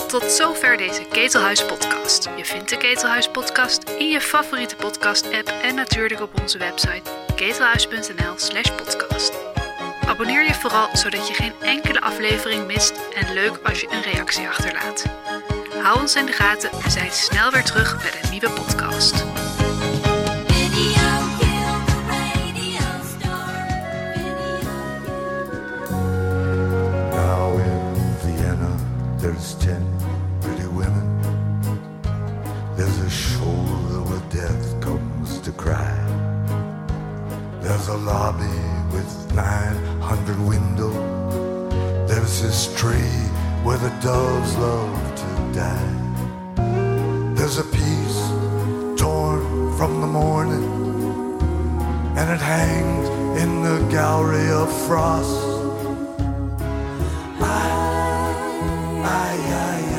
Tot zover deze Ketelhuis podcast. Je vindt de Ketelhuis podcast in je favoriete podcast app en natuurlijk op onze website ketelhuis.nl slash podcast. Abonneer je vooral zodat je geen enkele aflevering mist en leuk als je een reactie achterlaat. Hou ons in de gaten, we zijn snel weer terug met een nieuwe podcast. In Vienna, pretty women. There's a shoulder to cry. There's a lobby with 900 windows. There's this tree where the doves love to die. There's a piece torn from the morning, and it hangs in the gallery of frost. Ay, ay, ay.